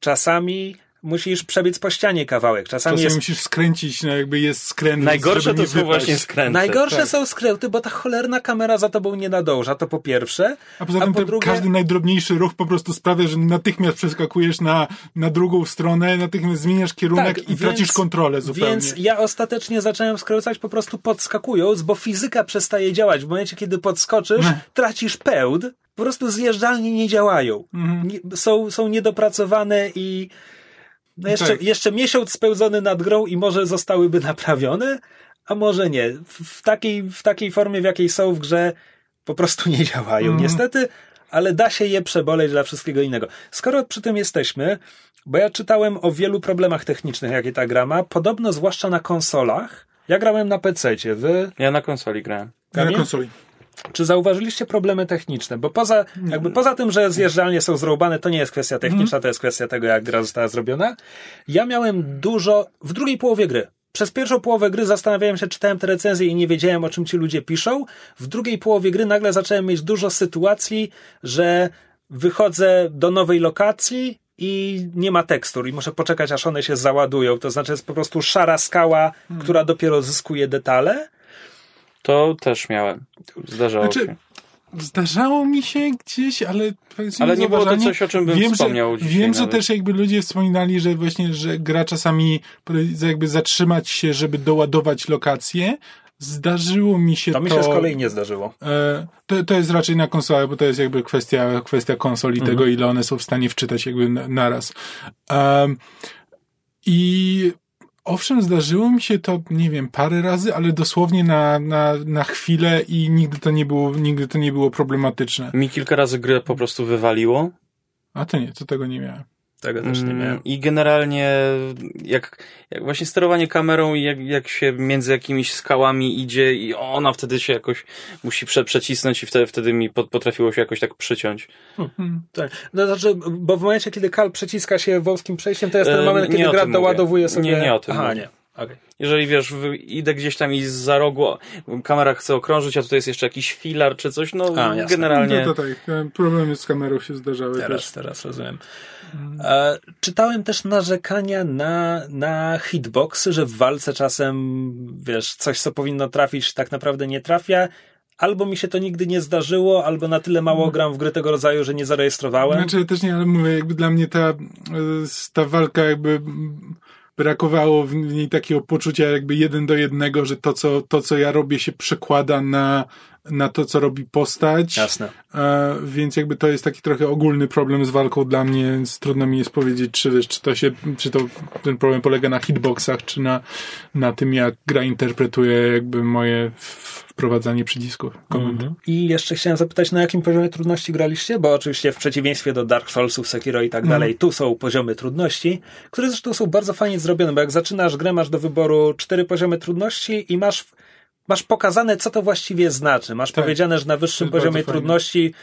Czasami musisz przebiec po ścianie kawałek. Czasami Czasem jest musisz skręcić, no jakby jest skręt. Najgorsze to są wypaść. właśnie skręty. Najgorsze tak. są skręty, bo ta cholerna kamera za tobą nie nadąża, to po pierwsze. A poza tym po ten drugie- każdy najdrobniejszy ruch po prostu sprawia, że natychmiast przeskakujesz na, na drugą stronę, natychmiast zmieniasz kierunek Tak, i tracisz kontrolę zupełnie. Więc ja ostatecznie zacząłem skręcać po prostu podskakując, bo fizyka przestaje działać. W momencie, kiedy podskoczysz, Ne. tracisz pełd, po prostu zjeżdżalnie nie działają. Mhm. Są, są niedopracowane i no jeszcze, Tak. jeszcze miesiąc spełzony nad grą i może zostałyby naprawione, a może nie. W, w, takiej, w takiej formie, w jakiej są w grze, po prostu nie działają. Mhm. Niestety, ale da się je przeboleć dla wszystkiego innego. Skoro przy tym jesteśmy, bo ja czytałem o wielu problemach technicznych, jakie ta gra ma, podobno zwłaszcza na konsolach. Ja grałem na PC-cie. Wy Ja na konsoli grałem. na Kamil? konsoli. Czy zauważyliście problemy techniczne? Bo poza, jakby poza tym, że zjeżdżalnie są zrąbane, to nie jest kwestia techniczna, to jest kwestia tego, jak gra została zrobiona. Ja miałem dużo, w drugiej połowie gry. Przez pierwszą połowę gry zastanawiałem się, czytałem te recenzje i nie wiedziałem, o czym ci ludzie piszą. W drugiej połowie gry nagle zacząłem mieć dużo sytuacji, że wychodzę do nowej lokacji i nie ma tekstur i muszę poczekać, aż one się załadują. To znaczy jest po prostu szara skała, która dopiero zyskuje detale. To też miałem. Zdarzało Znaczy, się. Zdarzało mi się gdzieś, ale Ale nie było to coś, o czym bym wiem, wspomniał że, dzisiaj Wiem, że nawet. też jakby ludzie wspominali, że właśnie, że gra czasami jakby zatrzymać się, żeby doładować lokację. Zdarzyło mi się To to... mi się z kolei nie zdarzyło. E, To, to jest raczej na konsolę, bo to jest jakby kwestia, kwestia konsol i tego, ile one są w stanie wczytać jakby na, naraz. Um, I owszem, zdarzyło mi się to, nie wiem, parę razy, ale dosłownie na, na, na chwilę i nigdy to nie było, nigdy to nie było problematyczne. Mi kilka razy grę po prostu wywaliło. A to nie, to tego nie miałem. Tego też nie Mm, miałem. I generalnie jak, jak właśnie sterowanie kamerą i jak, jak się między jakimiś skałami idzie i ona wtedy się jakoś musi prze, przecisnąć i wtedy, wtedy mi pot- potrafiło się jakoś tak przyciąć. Hmm. Tak. No, znaczy, bo w momencie, kiedy Kal przeciska się wąskim przejściem, to jest ten E, moment, kiedy gra doładowuje sobie... Nie, nie o tym Aha, mówię. nie. Jeżeli wiesz, idę gdzieś tam i za rogu kamera chce okrążyć, a tutaj jest jeszcze jakiś filar czy coś, no A, jasne. generalnie... No to tak, e, problemy z kamerą się zdarzały Teraz, też. teraz rozumiem. E, czytałem też narzekania na, na hitboxy, że w walce czasem, wiesz, coś, co powinno trafić, tak naprawdę nie trafia. Albo mi się to nigdy nie zdarzyło, albo na tyle mało gram w gry tego rodzaju, że nie zarejestrowałem. Znaczy ja też nie, ale mówię, jakby dla mnie ta, e, ta walka jakby brakowało w niej takiego poczucia jakby jeden do jednego, że to co, to, co ja robię się przekłada na, na to, co robi postać. Jasne. E, więc jakby to jest taki trochę ogólny problem z walką dla mnie, więc trudno mi jest powiedzieć, czy, wiesz, czy to się, czy to ten problem polega na hitboxach, czy na, na tym, jak gra interpretuje jakby moje wprowadzanie przycisków. komend. I jeszcze chciałem zapytać, na jakim poziomie trudności graliście? Bo oczywiście w przeciwieństwie do Dark Soulsów, Sekiro i tak dalej, tu są poziomy trudności, które zresztą są bardzo fajnie zrobione, bo jak zaczynasz grę, masz do wyboru cztery poziomy trudności i masz, masz pokazane, co to właściwie znaczy. Masz Tak. powiedziane, że na wyższym poziomie trudności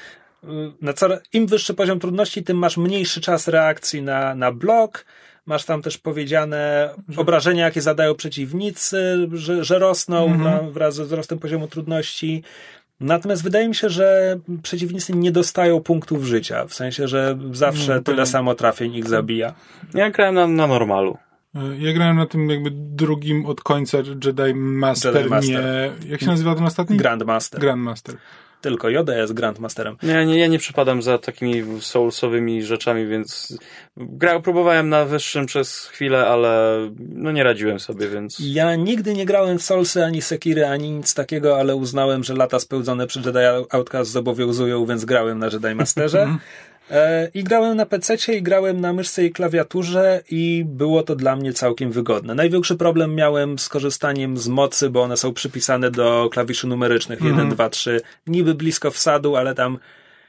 y, na co, im wyższy poziom trudności, tym masz mniejszy czas reakcji na, na blok. Masz tam też powiedziane obrażenia, jakie zadają przeciwnicy, że, że rosną Mhm. wra- wraz ze wzrostem poziomu trudności. Natomiast wydaje mi się, że przeciwnicy nie dostają punktów życia. W sensie, że zawsze No, tyle samo trafień ich zabija. Ja grałem na, na normalu. E, Ja grałem na tym jakby drugim od końca Jedi Master, Jedi Master. nie... Jak się nazywa ten ostatni? Grandmaster. Grandmaster. Tylko Yoda jest Grandmasterem. Ja nie, ja nie przypadam za takimi soulsowymi rzeczami, więc gra, próbowałem na wyższym przez chwilę, ale no nie radziłem sobie, więc Ja nigdy nie grałem w Soulsy, ani Sekiry, ani nic takiego, ale uznałem, że lata spełdzone przy Jedi Outcast zobowiązują, więc grałem na Jedi Masterze. E, I grałem na PC i grałem na myszce i klawiaturze i było to dla mnie całkiem wygodne. Największy problem miałem z korzystaniem z mocy, bo one są przypisane do klawiszy numerycznych 1, 2, 3. Niby blisko wsadu, ale tam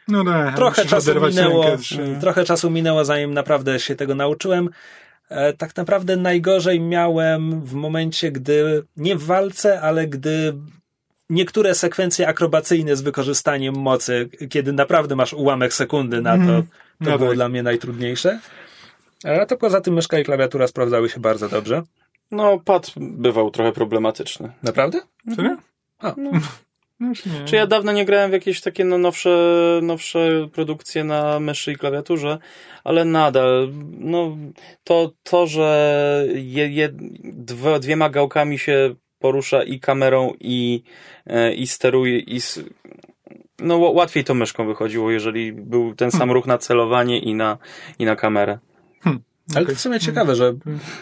No tak, trochę czasu minęło, rękę, mm, trochę czasu minęło, zanim naprawdę się tego nauczyłem. E, Tak naprawdę najgorzej miałem w momencie, gdy nie w walce, ale gdy niektóre sekwencje akrobacyjne z wykorzystaniem mocy, kiedy naprawdę masz ułamek sekundy na to, to No było tak. dla mnie najtrudniejsze. A to poza tym myszka i klawiatura sprawdzały się bardzo dobrze. No, pad bywał trochę problematyczny. Naprawdę? Serio? A. No, nie. Czy ja dawno nie grałem w jakieś takie no, nowsze, nowsze produkcje na myszy i klawiaturze, ale nadal, no, to, to że je, je, dwa, dwiema gałkami się porusza i kamerą, i, e, i steruje, i s- no, łatwiej to myszką wychodziło, jeżeli był ten sam ruch na celowanie i na, i na kamerę. Ale to w sumie ciekawe, że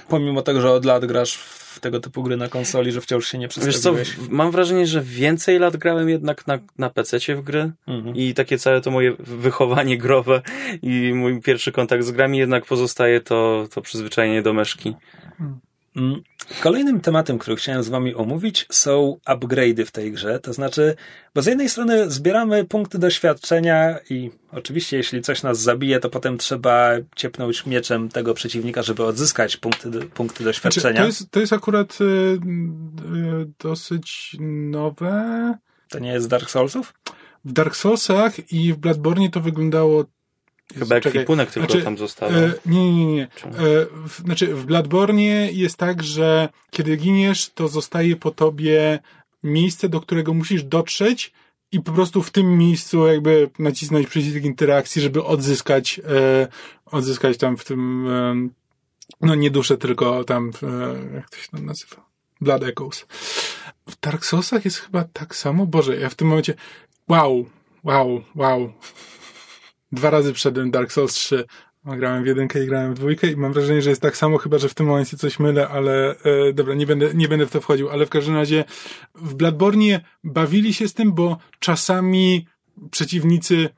pomimo tego, że od lat grasz w tego typu gry na konsoli, że wciąż się nie Wiesz co, przestawiłeś. mam wrażenie, że więcej lat grałem jednak na, na PC w gry Mhm. i takie całe to moje wychowanie growe i mój pierwszy kontakt z grami jednak pozostaje to, to przyzwyczajenie do myszki. Mm. Kolejnym tematem, który chciałem z wami omówić, są upgrade'y w tej grze. To znaczy, bo z jednej strony zbieramy punkty doświadczenia i oczywiście jeśli coś nas zabije, to potem trzeba ciepnąć mieczem tego przeciwnika, żeby odzyskać punkty, punkty Znaczy, doświadczenia. to, jest, to jest akurat y, y, dosyć nowe. To nie jest z Dark Soulsów? W Dark Soulsach i w Bloodborne to wyglądało. Chyba Czekaj. ekwipunek tylko Znaczy, tam został. E, nie, nie, nie. E, w, znaczy, w Bloodborne jest tak, że kiedy giniesz, to zostaje po tobie miejsce, do którego musisz dotrzeć i po prostu w tym miejscu jakby nacisnąć przycisk interakcji, żeby odzyskać, e, odzyskać tam w tym, e, no nie duszę, tylko tam, e, jak to się tam nazywa? Blood Echoes. W Dark Soulsach jest chyba tak samo? Boże, ja w tym momencie, wow, wow, wow. Dwa razy wszedłem Dark Souls 3. No, Grałem w jedynkę i grałem w dwójkę i mam wrażenie, że jest tak samo, chyba że w tym momencie coś mylę, ale e, dobra, nie będę, nie będę w to wchodził, ale w każdym razie w Bloodborne bawili się z tym, bo czasami przeciwnicy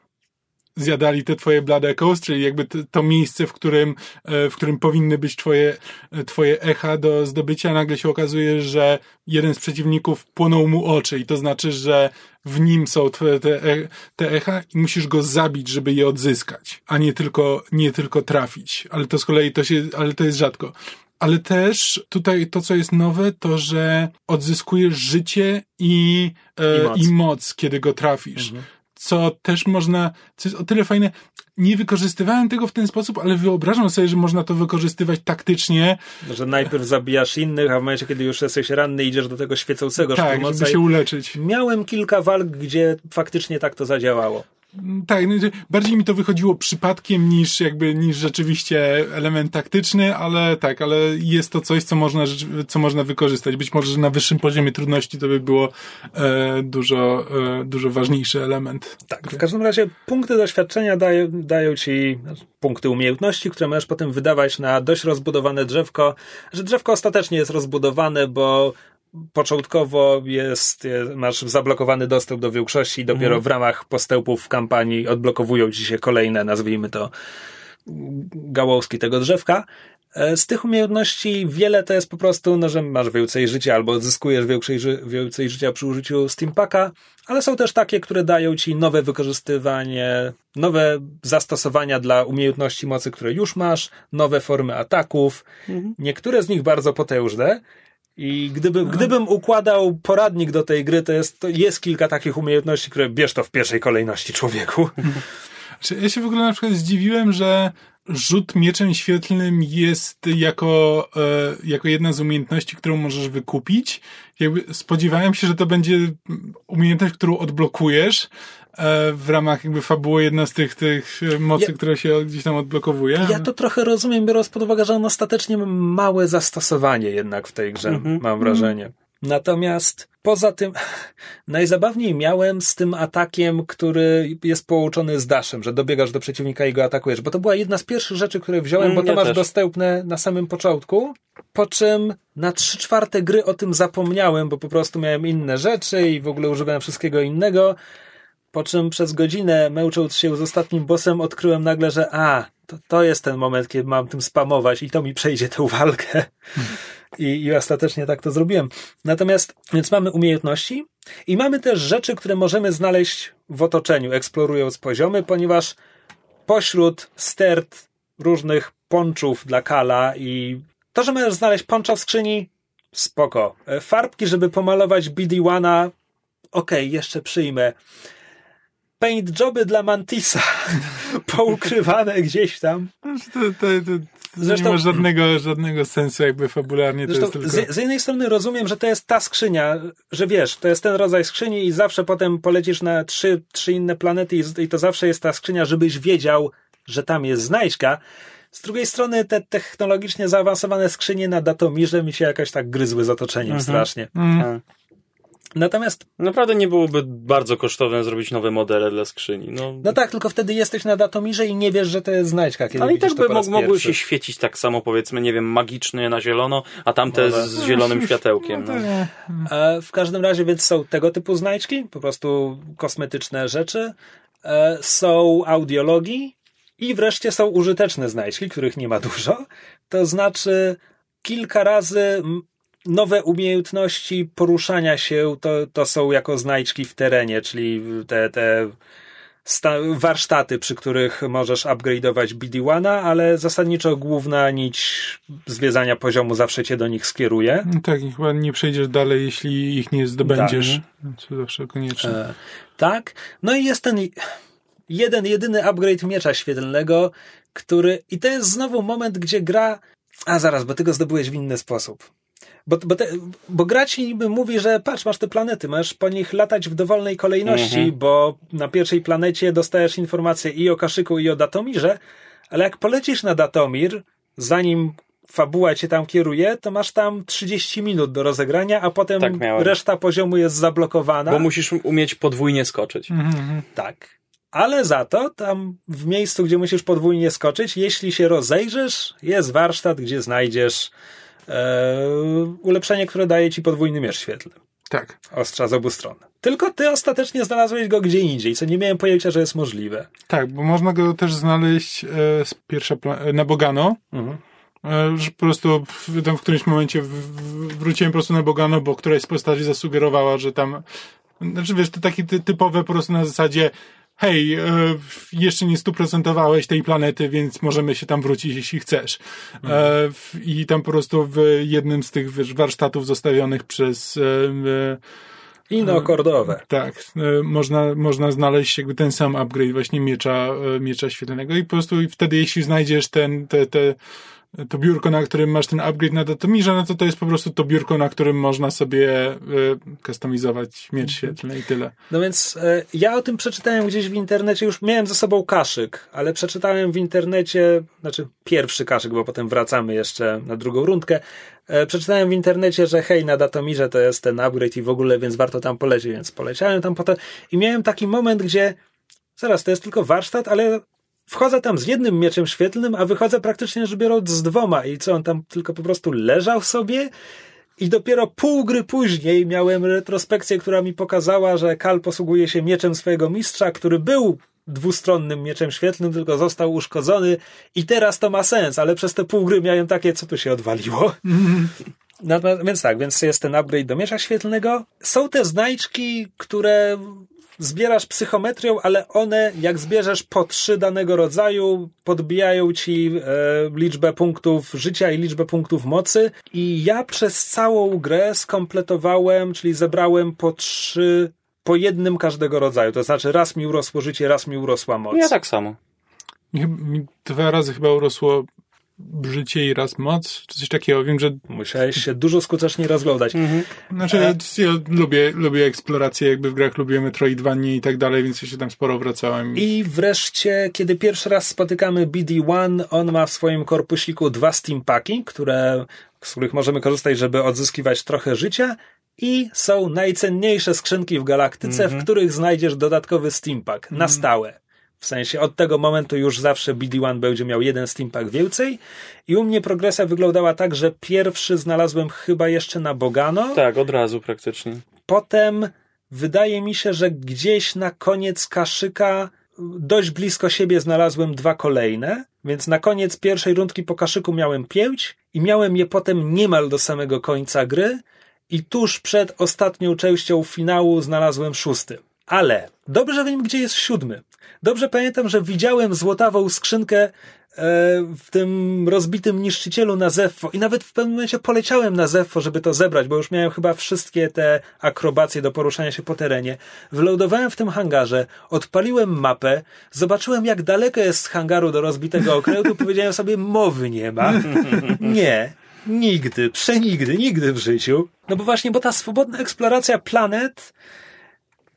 zjadali te twoje Blood Echoes, czyli jakby to miejsce, w którym, e, w którym powinny być twoje, e, twoje echa do zdobycia. Nagle się okazuje, że jeden z przeciwników płonął mu oczy i to znaczy, że w nim są twoje, te, e, te echa i musisz go zabić, żeby je odzyskać, a nie tylko, nie tylko trafić. Ale to z kolei to się, ale to jest rzadko. Ale też tutaj to, co jest nowe, to że odzyskujesz życie i, e, I moc. i moc, kiedy go trafisz co też można, co jest o tyle fajne, nie wykorzystywałem tego w ten sposób, ale wyobrażam sobie, że można to wykorzystywać taktycznie, Że najpierw zabijasz innych, a w momencie, kiedy już jesteś ranny, idziesz do tego świecącego tak, szturmowca żeby się uleczyć. Miałem kilka walk, gdzie faktycznie tak to zadziałało. Tak, no, bardziej mi to wychodziło przypadkiem niż jakby, niż rzeczywiście element taktyczny, ale tak, ale jest to coś, co można, co można wykorzystać. Być może na wyższym poziomie trudności to by było e, dużo, e, dużo ważniejszy element. Tak, w każdym razie punkty doświadczenia dają, dają ci punkty umiejętności, które możesz potem wydawać na dość rozbudowane drzewko, że drzewko ostatecznie jest rozbudowane, bo początkowo jest, jest, masz zablokowany dostęp do większości i dopiero w ramach postępów w kampanii odblokowują ci się kolejne, nazwijmy to, gałązki tego drzewka. E, Z tych umiejętności wiele to jest po prostu, no, że masz więcej życia albo odzyskujesz więcej, więcej życia przy użyciu Steampaka, ale są też takie, które dają ci nowe wykorzystywanie, nowe zastosowania dla umiejętności mocy, które już masz, nowe formy ataków. Niektóre z nich bardzo potężne. I gdyby, gdybym układał poradnik do tej gry, to jest, to jest kilka takich umiejętności, które bierz to w pierwszej kolejności człowieku. Ja się w ogóle na przykład zdziwiłem, że rzut mieczem świetlnym jest jako, e, jako jedna z umiejętności, którą możesz wykupić. Jakby spodziewałem się, że to będzie umiejętność, którą odblokujesz w ramach jakby fabuły jedna z tych, tych e, mocy, Ja- które się gdzieś tam odblokowuje. Ja to trochę rozumiem, biorąc pod uwagę, że on ostatecznie ma małe zastosowanie jednak w tej grze, mam wrażenie. Natomiast poza tym, najzabawniej miałem z tym atakiem, który jest połączony z daszem, że dobiegasz do przeciwnika i go atakujesz, bo to była jedna z pierwszych rzeczy, które wziąłem, Mm, bo to ja masz też. dostępne na samym początku, po czym na trzy czwarte gry o tym zapomniałem, bo po prostu miałem inne rzeczy i w ogóle używałem wszystkiego innego. Po czym przez godzinę męcząc się z ostatnim bossem odkryłem nagle, że a, to, to jest ten moment, kiedy mam tym spamować i to mi przejdzie tę walkę. I, I ostatecznie tak to zrobiłem. Natomiast, więc mamy umiejętności i mamy też rzeczy, które możemy znaleźć w otoczeniu, eksplorując poziomy, ponieważ pośród stert różnych ponczów dla Kala i to, że możesz znaleźć poncza w skrzyni, spoko. E, Farbki, żeby pomalować BD-1, okej, jeszcze przyjmę. Paint joby dla Mantisa, poukrywane gdzieś tam. Znaczy, To, to, to, Zresztą- nie ma żadnego, żadnego sensu jakby fabularnie. To Zresztą jest tylko... z, z jednej strony rozumiem, że to jest ta skrzynia, że wiesz, to jest ten rodzaj skrzyni i zawsze potem polecisz na trzy, trzy inne planety i, i to zawsze jest ta skrzynia, żebyś wiedział, że tam jest znajdźka. Z drugiej strony te technologicznie zaawansowane skrzynie na Datomirze mi się jakoś tak gryzły z otoczeniem strasznie. Mm. Natomiast, Naprawdę nie byłoby bardzo kosztowne zrobić nowe modele dla skrzyni. No, no tak, tylko wtedy jesteś na Datomirze i nie wiesz, że to jest znajdźka, kiedy ale i tak by mogły się świecić tak samo, powiedzmy, nie wiem, magicznie na zielono, a tamte z, z zielonym światełkiem. No. E, W każdym razie więc są tego typu znajdźki, po prostu kosmetyczne rzeczy, e, są audiologii i wreszcie są użyteczne znajdźki, których nie ma dużo. To znaczy kilka razy nowe umiejętności poruszania się to, to są jako znajdźki w terenie, czyli te, te warsztaty, przy których możesz upgrade'ować BD-1, ale zasadniczo główna nić zwiedzania poziomu zawsze cię do nich skieruje. No Tak, i chyba nie przejdziesz dalej, jeśli ich nie zdobędziesz. Co zawsze konieczne. E, tak. No i jest ten jeden, jedyny upgrade miecza świetlnego, który. I to jest znowu moment, gdzie gra. A zaraz, bo ty go zdobyłeś w inny sposób. Bo, bo, te, bo gra ci niby mówi, że patrz, masz te planety, masz po nich latać w dowolnej kolejności, bo na pierwszej planecie dostajesz informacje i o Kaszyku, i o Datomirze, ale jak polecisz na Datomir, zanim fabuła cię tam kieruje, to masz tam 30 minut do rozegrania, a potem Tak reszta poziomu jest zablokowana. Bo musisz umieć podwójnie skoczyć. Mhm. Tak. Ale za to tam w miejscu, gdzie musisz podwójnie skoczyć, jeśli się rozejrzysz, jest warsztat, gdzie znajdziesz ulepszenie, które daje ci podwójny miecz świetlny. Tak. Ostrza z obu stron. Tylko ty ostatecznie znalazłeś go gdzie indziej, co nie miałem pojęcia, że jest możliwe. Tak, bo można go też znaleźć e, z pierwsza e, na Bogano. Mhm. E, że po prostu w, tam w którymś momencie w, w, wróciłem po prostu na Bogano, bo któraś z postaci zasugerowała, że tam znaczy wiesz, to takie ty, typowe po prostu na zasadzie hej, e, jeszcze nie stuprocentowałeś tej planety, więc możemy się tam wrócić, jeśli chcesz. E, w- I tam po prostu w jednym z tych warsztatów zostawionych przez e, e, Inokordowe. tak, można, można znaleźć jakby ten sam upgrade właśnie miecza, miecza świetlnego i po prostu wtedy jeśli znajdziesz ten, te, te, to biurko, na którym masz ten upgrade na Datomirze, no to to jest po prostu to biurko, na którym można sobie e, kustomizować miecz świetlny i tyle. No więc e, ja o tym przeczytałem gdzieś w internecie, już miałem ze sobą kaszyk, ale przeczytałem w internecie, znaczy pierwszy kaszyk, bo potem wracamy jeszcze na drugą rundkę. E, przeczytałem w internecie, że hej, na Datomirze to jest ten upgrade i w ogóle, więc warto tam polecieć, więc poleciałem tam potem i miałem taki moment, gdzie zaraz, to jest tylko warsztat, ale wchodzę tam z jednym mieczem świetlnym, a wychodzę praktycznie rzecz biorąc z dwoma i co, on tam tylko po prostu leżał sobie i dopiero pół gry później miałem retrospekcję, która mi pokazała, że Kal posługuje się mieczem swojego mistrza, który był dwustronnym mieczem świetlnym, tylko został uszkodzony i teraz to ma sens, ale przez te pół gry miałem takie, co tu się odwaliło. Więc tak, więc jest ten upgrade do miecza świetlnego. Są te znajdźki, które zbierasz psychometrią, ale one, jak zbierzesz po trzy danego rodzaju, podbijają ci e, liczbę punktów życia i liczbę punktów mocy. I ja przez całą grę skompletowałem, czyli zebrałem po trzy, po jednym każdego rodzaju. To znaczy raz mi urosło życie, raz mi urosła moc. Ja tak samo. Dwa razy chyba urosło życie i raz moc, czy coś takiego. Wiem, że Musiałeś się dużo skuteczniej rozglądać. znaczy, E. ja lubię, lubię eksplorację jakby w grach, lubię Metroidvanie i tak dalej, więc ja się tam sporo wracałem. I wreszcie, kiedy pierwszy raz spotykamy BD-1, on ma w swoim korpusiku dwa steampaki, które, z których możemy korzystać, żeby odzyskiwać trochę życia. I są najcenniejsze skrzynki w galaktyce, w których znajdziesz dodatkowy steampak na stałe. W sensie od tego momentu już zawsze BD-1 będzie miał jeden steampak więcej. I u mnie progresja wyglądała tak, że pierwszy znalazłem chyba jeszcze na Bogano. Tak, od razu praktycznie. Potem wydaje mi się, że gdzieś na koniec kaszyka dość blisko siebie znalazłem dwa kolejne, więc na koniec pierwszej rundki po kaszyku miałem pięć i miałem je potem niemal do samego końca gry i tuż przed ostatnią częścią finału znalazłem szósty. Ale dobrze wiem, gdzie jest siódmy. Dobrze pamiętam, że widziałem złotawą skrzynkę e, w tym rozbitym niszczycielu na Zeffo i nawet w pewnym momencie poleciałem na Zeffo, żeby to zebrać, bo już miałem chyba wszystkie te akrobacje do poruszania się po terenie. Wylądowałem w tym hangarze, odpaliłem mapę, zobaczyłem jak daleko jest z hangaru do rozbitego okrętu, powiedziałem sobie, mowy nie ma. Nie. Nigdy, przenigdy, nigdy w życiu. No bo właśnie, bo ta swobodna eksploracja planet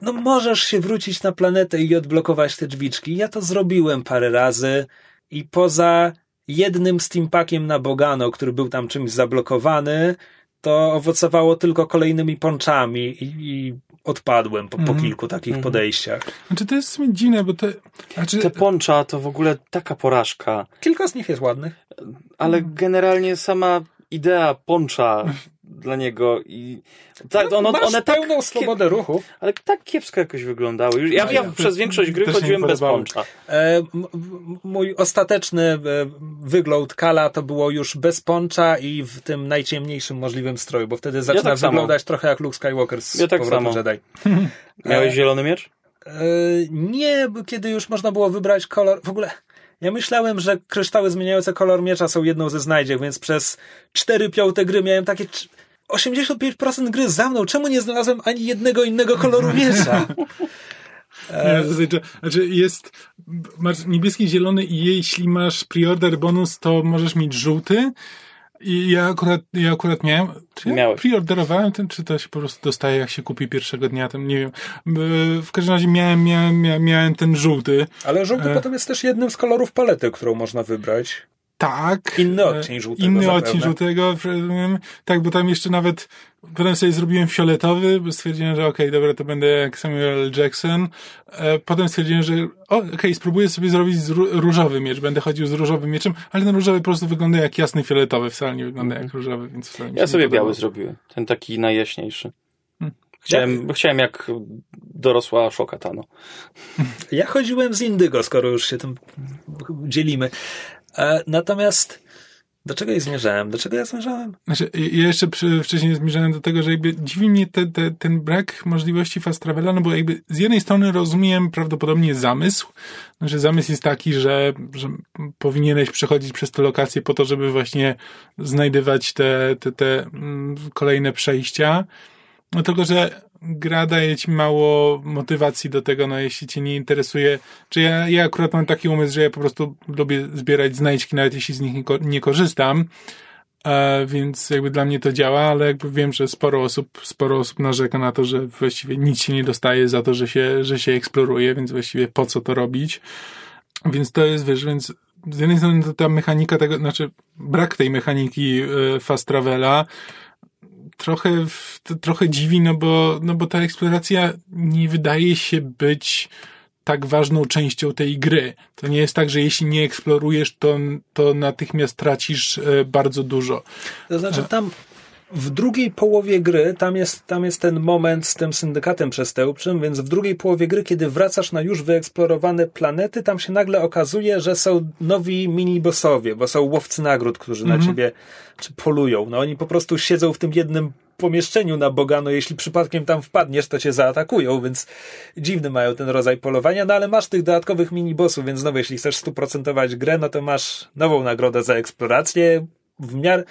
no możesz się wrócić na planetę i odblokować te drzwiczki. Ja to zrobiłem parę razy i poza jednym steampakiem na Bogano, który był tam czymś zablokowany, to owocowało tylko kolejnymi ponczami i, i odpadłem po, po Mhm. kilku takich podejściach. Znaczy to jest w sumie dziwne, bo te... Znaczy, Te poncza to w ogóle taka porażka, Kilka z nich jest ładnych. ale generalnie sama idea poncza dla niego i tak, ono, Masz one tak, pełną swobodę ruchu. ale tak kiepsko jakoś wyglądały. Już- Ja, ja przez większość gry chodziłem bez poncza. E, mój ostateczny e, wygląd Kala to było już bez poncza i w tym najciemniejszym możliwym stroju, bo wtedy zaczyna tak samo. wyglądać trochę jak Luke Skywalker z Ja tak samo. Jedi. Miałeś zielony miecz? E, nie, bo kiedy już można było wybrać kolor. W ogóle ja myślałem, że kryształy zmieniające kolor miecza są jedną ze znajdziek, więc przez 4 piąte gry miałem takie. Cz- 85% gry za mną. Czemu nie znalazłem ani jednego innego koloru miecza? Nie, to znaczy, jest, masz niebieski, zielony i jeśli masz pre-order bonus, to możesz mieć żółty. I ja akurat, ja akurat miałem, czy ja Miałeś. preorderowałem ten, czy to się po prostu dostaje, jak się kupi pierwszego dnia, tam nie wiem. E, W każdym razie miałem, miałem, miałem, miałem ten żółty. Ale żółty E. potem jest też jednym z kolorów palety, którą można wybrać. Tak. Inny E, odcień żółtego Inny zapewne. odcień żółtego. Tak, bo tam jeszcze nawet potem sobie zrobiłem fioletowy, bo stwierdziłem, że okej, dobra, to będę jak Samuel Jackson. E, Potem stwierdziłem, że okej, spróbuję sobie zrobić różowy miecz. Będę chodził z różowym mieczem, ale ten różowy po prostu wygląda jak jasny fioletowy, wcale nie wygląda jak różowy, więc wcale mi Ja sobie biały zrobiłem. Ten taki najjaśniejszy. Hmm. Chciałem, chciałem jak dorosła Szokatano. Ja chodziłem z Indygo, skoro już się tym dzielimy. E, natomiast do czego ja zmierzałem? Do czego ja zmierzałem? Znaczy, ja jeszcze przy, wcześniej zmierzałem do tego, że jakby dziwi mnie te, te, ten brak możliwości fast travela, no bo jakby z jednej strony rozumiem prawdopodobnie zamysł, że zamysł jest taki, że, że powinieneś przechodzić przez te lokacje po to, żeby właśnie znajdywać te, te, te mm, kolejne przejścia. No tylko, że gra daje ci mało motywacji do tego, no jeśli cię nie interesuje. Czy ja, ja akurat mam taki umysł, że ja po prostu lubię zbierać znajdźki, nawet jeśli z nich nie, nie korzystam. E, więc jakby dla mnie to działa, ale jakby wiem, że sporo osób, sporo osób narzeka na to, że właściwie nic się nie dostaje za to, że się, że się eksploruje, więc właściwie po co to robić. Więc to jest, wiesz, więc z jednej strony ta mechanika tego, znaczy brak tej mechaniki e, fast travela trochę, trochę dziwi, no bo, no bo ta eksploracja nie wydaje się być tak ważną częścią tej gry. To nie jest tak, że jeśli nie eksplorujesz, to, to natychmiast tracisz e, bardzo dużo. To znaczy tam w drugiej połowie gry, tam jest, tam jest ten moment z tym syndykatem przestępczym, więc w drugiej połowie gry, kiedy wracasz na już wyeksplorowane planety, tam się nagle okazuje, że są nowi mini-bossowie, bo są łowcy nagród, którzy na ciebie czy polują. No oni po prostu siedzą w tym jednym pomieszczeniu na Bogano, jeśli przypadkiem tam wpadniesz, to cię zaatakują, więc dziwny mają ten rodzaj polowania, no ale masz tych dodatkowych mini-bossów, więc znowu, jeśli chcesz stuprocentować grę, no to masz nową nagrodę za eksplorację, w miarę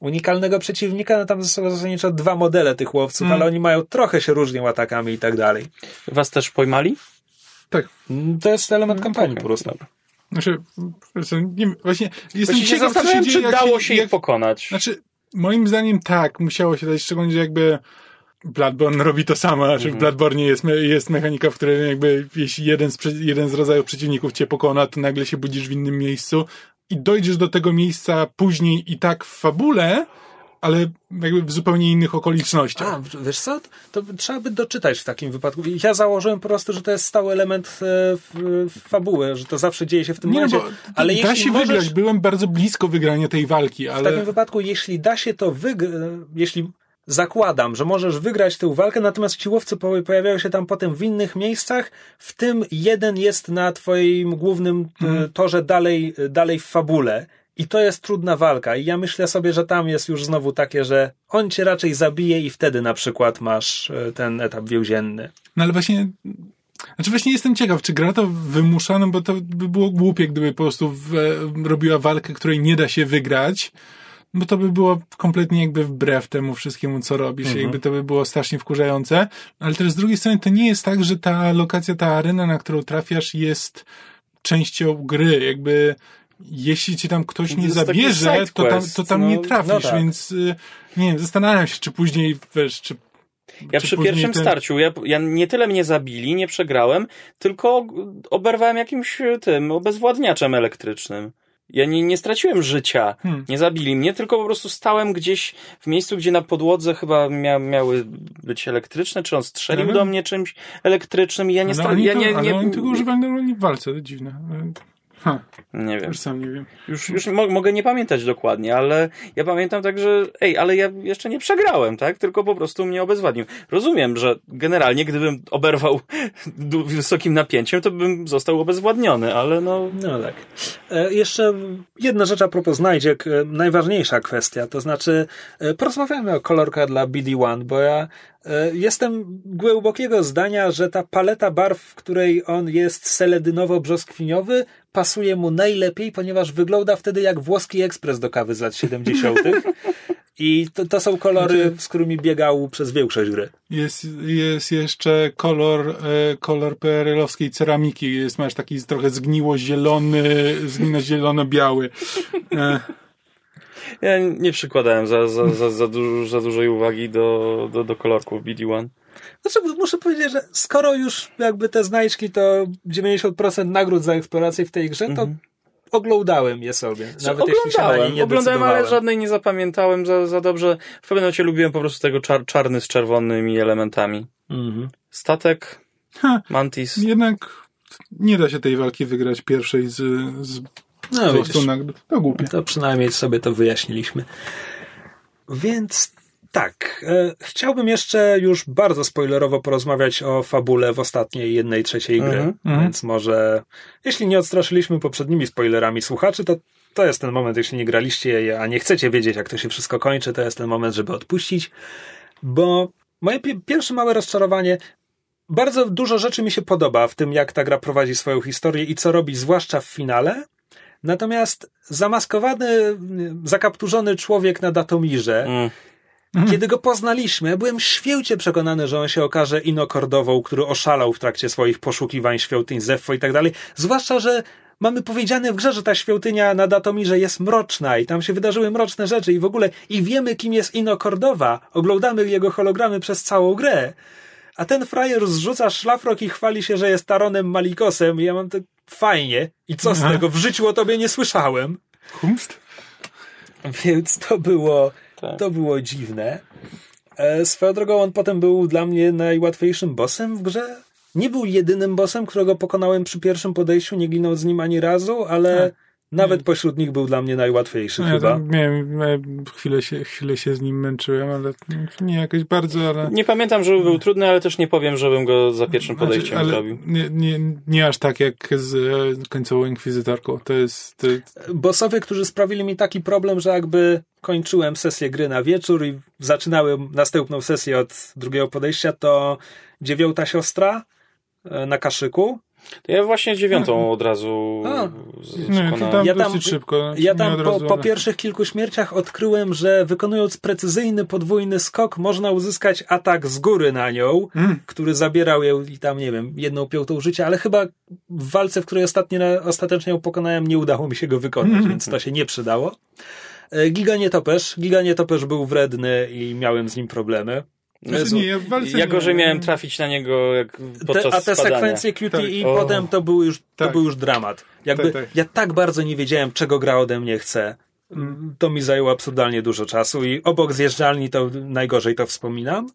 unikalnego przeciwnika, no tam są zasadniczo dwa modele tych łowców, ale oni mają trochę się różnią atakami i tak dalej. Was też pojmali? Tak. Mm, To jest element kampanii okej, po prostu. dobra. Znaczy, nie, wiem, właśnie jestem Właśnie się ciekaw, co się zastanawiam, dzieje, czy dało się jak, ich pokonać. Znaczy, moim zdaniem tak, musiało się dać, szczególnie, że jakby Bloodborne robi to samo, znaczy Mhm. w Bloodborne jest, jest mechanika, w której jakby jeśli jeden z, jeden z rodzajów przeciwników cię pokona, to nagle się budzisz w innym miejscu i dojdziesz do tego miejsca później i tak w fabule, ale jakby w zupełnie innych okolicznościach. A, w- wiesz co? To trzeba by doczytać w takim wypadku. Ja założyłem po prostu, że to jest stały element e, f- f- fabuły, że to zawsze dzieje się w tym Nie, no momencie. bo ale da się możesz, wygrać, byłem bardzo blisko wygrania tej walki, w ale... takim wypadku, jeśli da się to wygrać, jeśli zakładam, że możesz wygrać tę walkę, natomiast ci łowcy po- pojawiają się tam potem w innych miejscach, w tym jeden jest na twoim głównym e, torze dalej, dalej w fabule. I to jest trudna walka. I ja myślę sobie, że tam jest już znowu takie, że on cię raczej zabije i wtedy na przykład masz e, ten etap więzienny. No ale właśnie, znaczy właśnie jestem ciekaw, czy gra to wymuszano, bo to by było głupie, gdyby po prostu w, robiła walkę, której nie da się wygrać, bo to by było kompletnie jakby wbrew temu wszystkiemu, co robisz, jakby to by było strasznie wkurzające, ale też z drugiej strony to nie jest tak, że ta lokacja, ta arena, na którą trafiasz jest częścią gry, jakby jeśli ci tam ktoś To nie zabierze, to tam, to tam no, nie trafisz, no tak. więc y, nie wiem, zastanawiam się, czy później, wiesz, czy Ja czy przy pierwszym ten- starciu, ja, ja nie tyle mnie zabili, nie przegrałem, tylko oberwałem jakimś tym obezwładniaczem elektrycznym. Ja nie, nie straciłem życia, Hmm. nie zabili mnie, tylko po prostu stałem gdzieś w miejscu, gdzie na podłodze chyba mia, miały być elektryczne, czy on strzelił Ale- do mnie czymś elektrycznym i ja nie oni, Ja nie, ale nie, oni tego używali normalnie w walce, to dziwne. Ha, nie wiem. już sam nie wiem. Już, już mo mogę nie pamiętać dokładnie, ale ja pamiętam tak, że ej, ale ja jeszcze nie przegrałem, tak? Tylko po prostu mnie obezwładnił. Rozumiem, że generalnie gdybym oberwał wysokim napięciem, to bym został obezwładniony, ale no... No tak. E, jeszcze jedna rzecz a propos znajdziek, e, najważniejsza kwestia, to znaczy e, porozmawiamy o kolorkach dla BD1, bo ja jestem głębokiego zdania, że ta paleta barw, w której on jest seledynowo-brzoskwiniowy, pasuje mu najlepiej, ponieważ wygląda wtedy jak włoski ekspres do kawy z lat 70. I to, to są kolory, z którymi biegał przez większość gry. Jest, jest jeszcze kolor, e, kolor PRL-owskiej ceramiki. Jest, masz taki trochę zgniło-zielony, zgniło-zielono-biały. Ja nie przykładałem za, za, za, za, dużo, za dużej uwagi do, do, do kolorków BD1. Znaczy, muszę powiedzieć, że skoro już jakby te znajdźki to 90% nagród za eksplorację w tej grze, to oglądałem je sobie. Nawet jeśli się na nie oglądałem, nie oglądałem, ale żadnej nie zapamiętałem za, za dobrze. W pewnym momencie lubiłem po prostu tego czar, czarny z czerwonymi elementami. Mhm. Statek, ha, Mantis. jednak nie da się tej walki wygrać pierwszej z, z No nagród. To głupie. to przynajmniej sobie to wyjaśniliśmy. Więc tak, e, chciałbym jeszcze już bardzo spoilerowo porozmawiać o fabule w ostatniej jednej trzeciej gry. Mhm, mhm. Więc może, jeśli nie odstraszyliśmy poprzednimi spoilerami słuchaczy, to to jest ten moment, jeśli nie graliście, je, a nie chcecie wiedzieć, jak to się wszystko kończy, to jest ten moment, żeby odpuścić. Bo moje pi- pierwsze małe rozczarowanie, bardzo dużo rzeczy mi się podoba w tym, jak ta gra prowadzi swoją historię i co robi, zwłaszcza w finale. Natomiast zamaskowany, zakapturzony człowiek na Datomirze, Mm. kiedy go poznaliśmy, ja byłem święcie przekonany, że on się okaże inokordową, który oszalał w trakcie swoich poszukiwań świątyń Zeffo i tak dalej. Zwłaszcza, że mamy powiedziane w grze, że ta świątynia na Datomirze jest mroczna i tam się wydarzyły mroczne rzeczy i w ogóle i wiemy, kim jest Inokordowa. Oglądamy jego hologramy przez całą grę. A ten frajer zrzuca szlafrok i chwali się, że jest Taronem Malikosem i ja mam to fajnie. I co z Aha. tego? W życiu o tobie nie słyszałem. Humst? Więc to było, Tak. to było dziwne. E, swoją drogą on potem był dla mnie najłatwiejszym bossem w grze. Nie był jedynym bossem, którego pokonałem przy pierwszym podejściu, nie ginął z nim ani razu, ale Tak. Nawet pośród nich był dla mnie najłatwiejszy No, ja chyba. tam miałem, miałem chwilę, się, chwilę się z nim męczyłem, ale nie jakoś bardzo, ale... Nie pamiętam, żeby był trudny, ale też nie powiem, żebym go za pierwszym podejściem Znaczy, zrobił. Nie, nie, nie aż tak jak z e, końcową inkwizytorką. To jest. To, Bossowie, którzy sprawili mi taki problem, że jakby kończyłem sesję gry na wieczór i zaczynałem następną sesję od drugiego podejścia, to dziewiąta siostra e, na kaszyku. To ja właśnie dziewiątą od razu A. nie, to tam Ja tam- dosyć szybko. Ja tam po, razu, po ale- pierwszych kilku śmierciach odkryłem, że wykonując precyzyjny podwójny skok, można uzyskać atak z góry na nią, Mm. który zabierał jej i tam, nie wiem, jedną piątą życia, ale chyba w walce, w której ostatnio, ostatecznie ją pokonałem, nie udało mi się go wykonać, Mm. więc to się nie przydało. E, Giga Nietoperz. Giga Nietoperz był wredny i miałem z nim problemy. Znaczy, Jezu, nie, ja ja gorzej miałem trafić na niego jak podczas Te, a te spadania. sekwencje QTE Tak. i O. potem to był już, to Tak. był już dramat. Jakby, Tak, tak. Ja tak bardzo nie wiedziałem, czego gra ode mnie chce. To mi zajęło absurdalnie dużo czasu i obok zjeżdżalni to najgorzej to wspominam.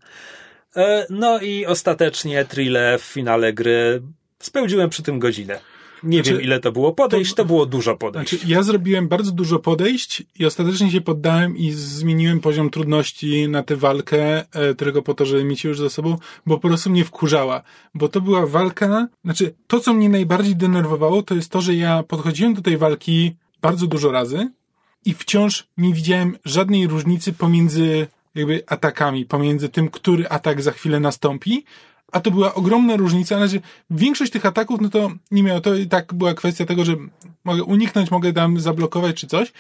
E, No i ostatecznie Trille w finale gry spędziłem przy tym godzinę. Nie Znaczy, wiem, ile to było podejść, to było dużo podejść. Znaczy, ja zrobiłem bardzo dużo podejść i ostatecznie się poddałem i zmieniłem poziom trudności na tę walkę, e, tylko po to, żeby mieć już za sobą, bo po prostu mnie wkurzała. Bo to była walka, znaczy, to co mnie najbardziej denerwowało, to jest to, że ja podchodziłem do tej walki bardzo dużo razy i wciąż nie widziałem żadnej różnicy pomiędzy jakby atakami, pomiędzy tym, który atak za chwilę nastąpi, a to była ogromna różnica. Znaczy, większość tych ataków, no to nie miało, to i tak była kwestia tego, że mogę uniknąć, mogę tam zablokować czy coś,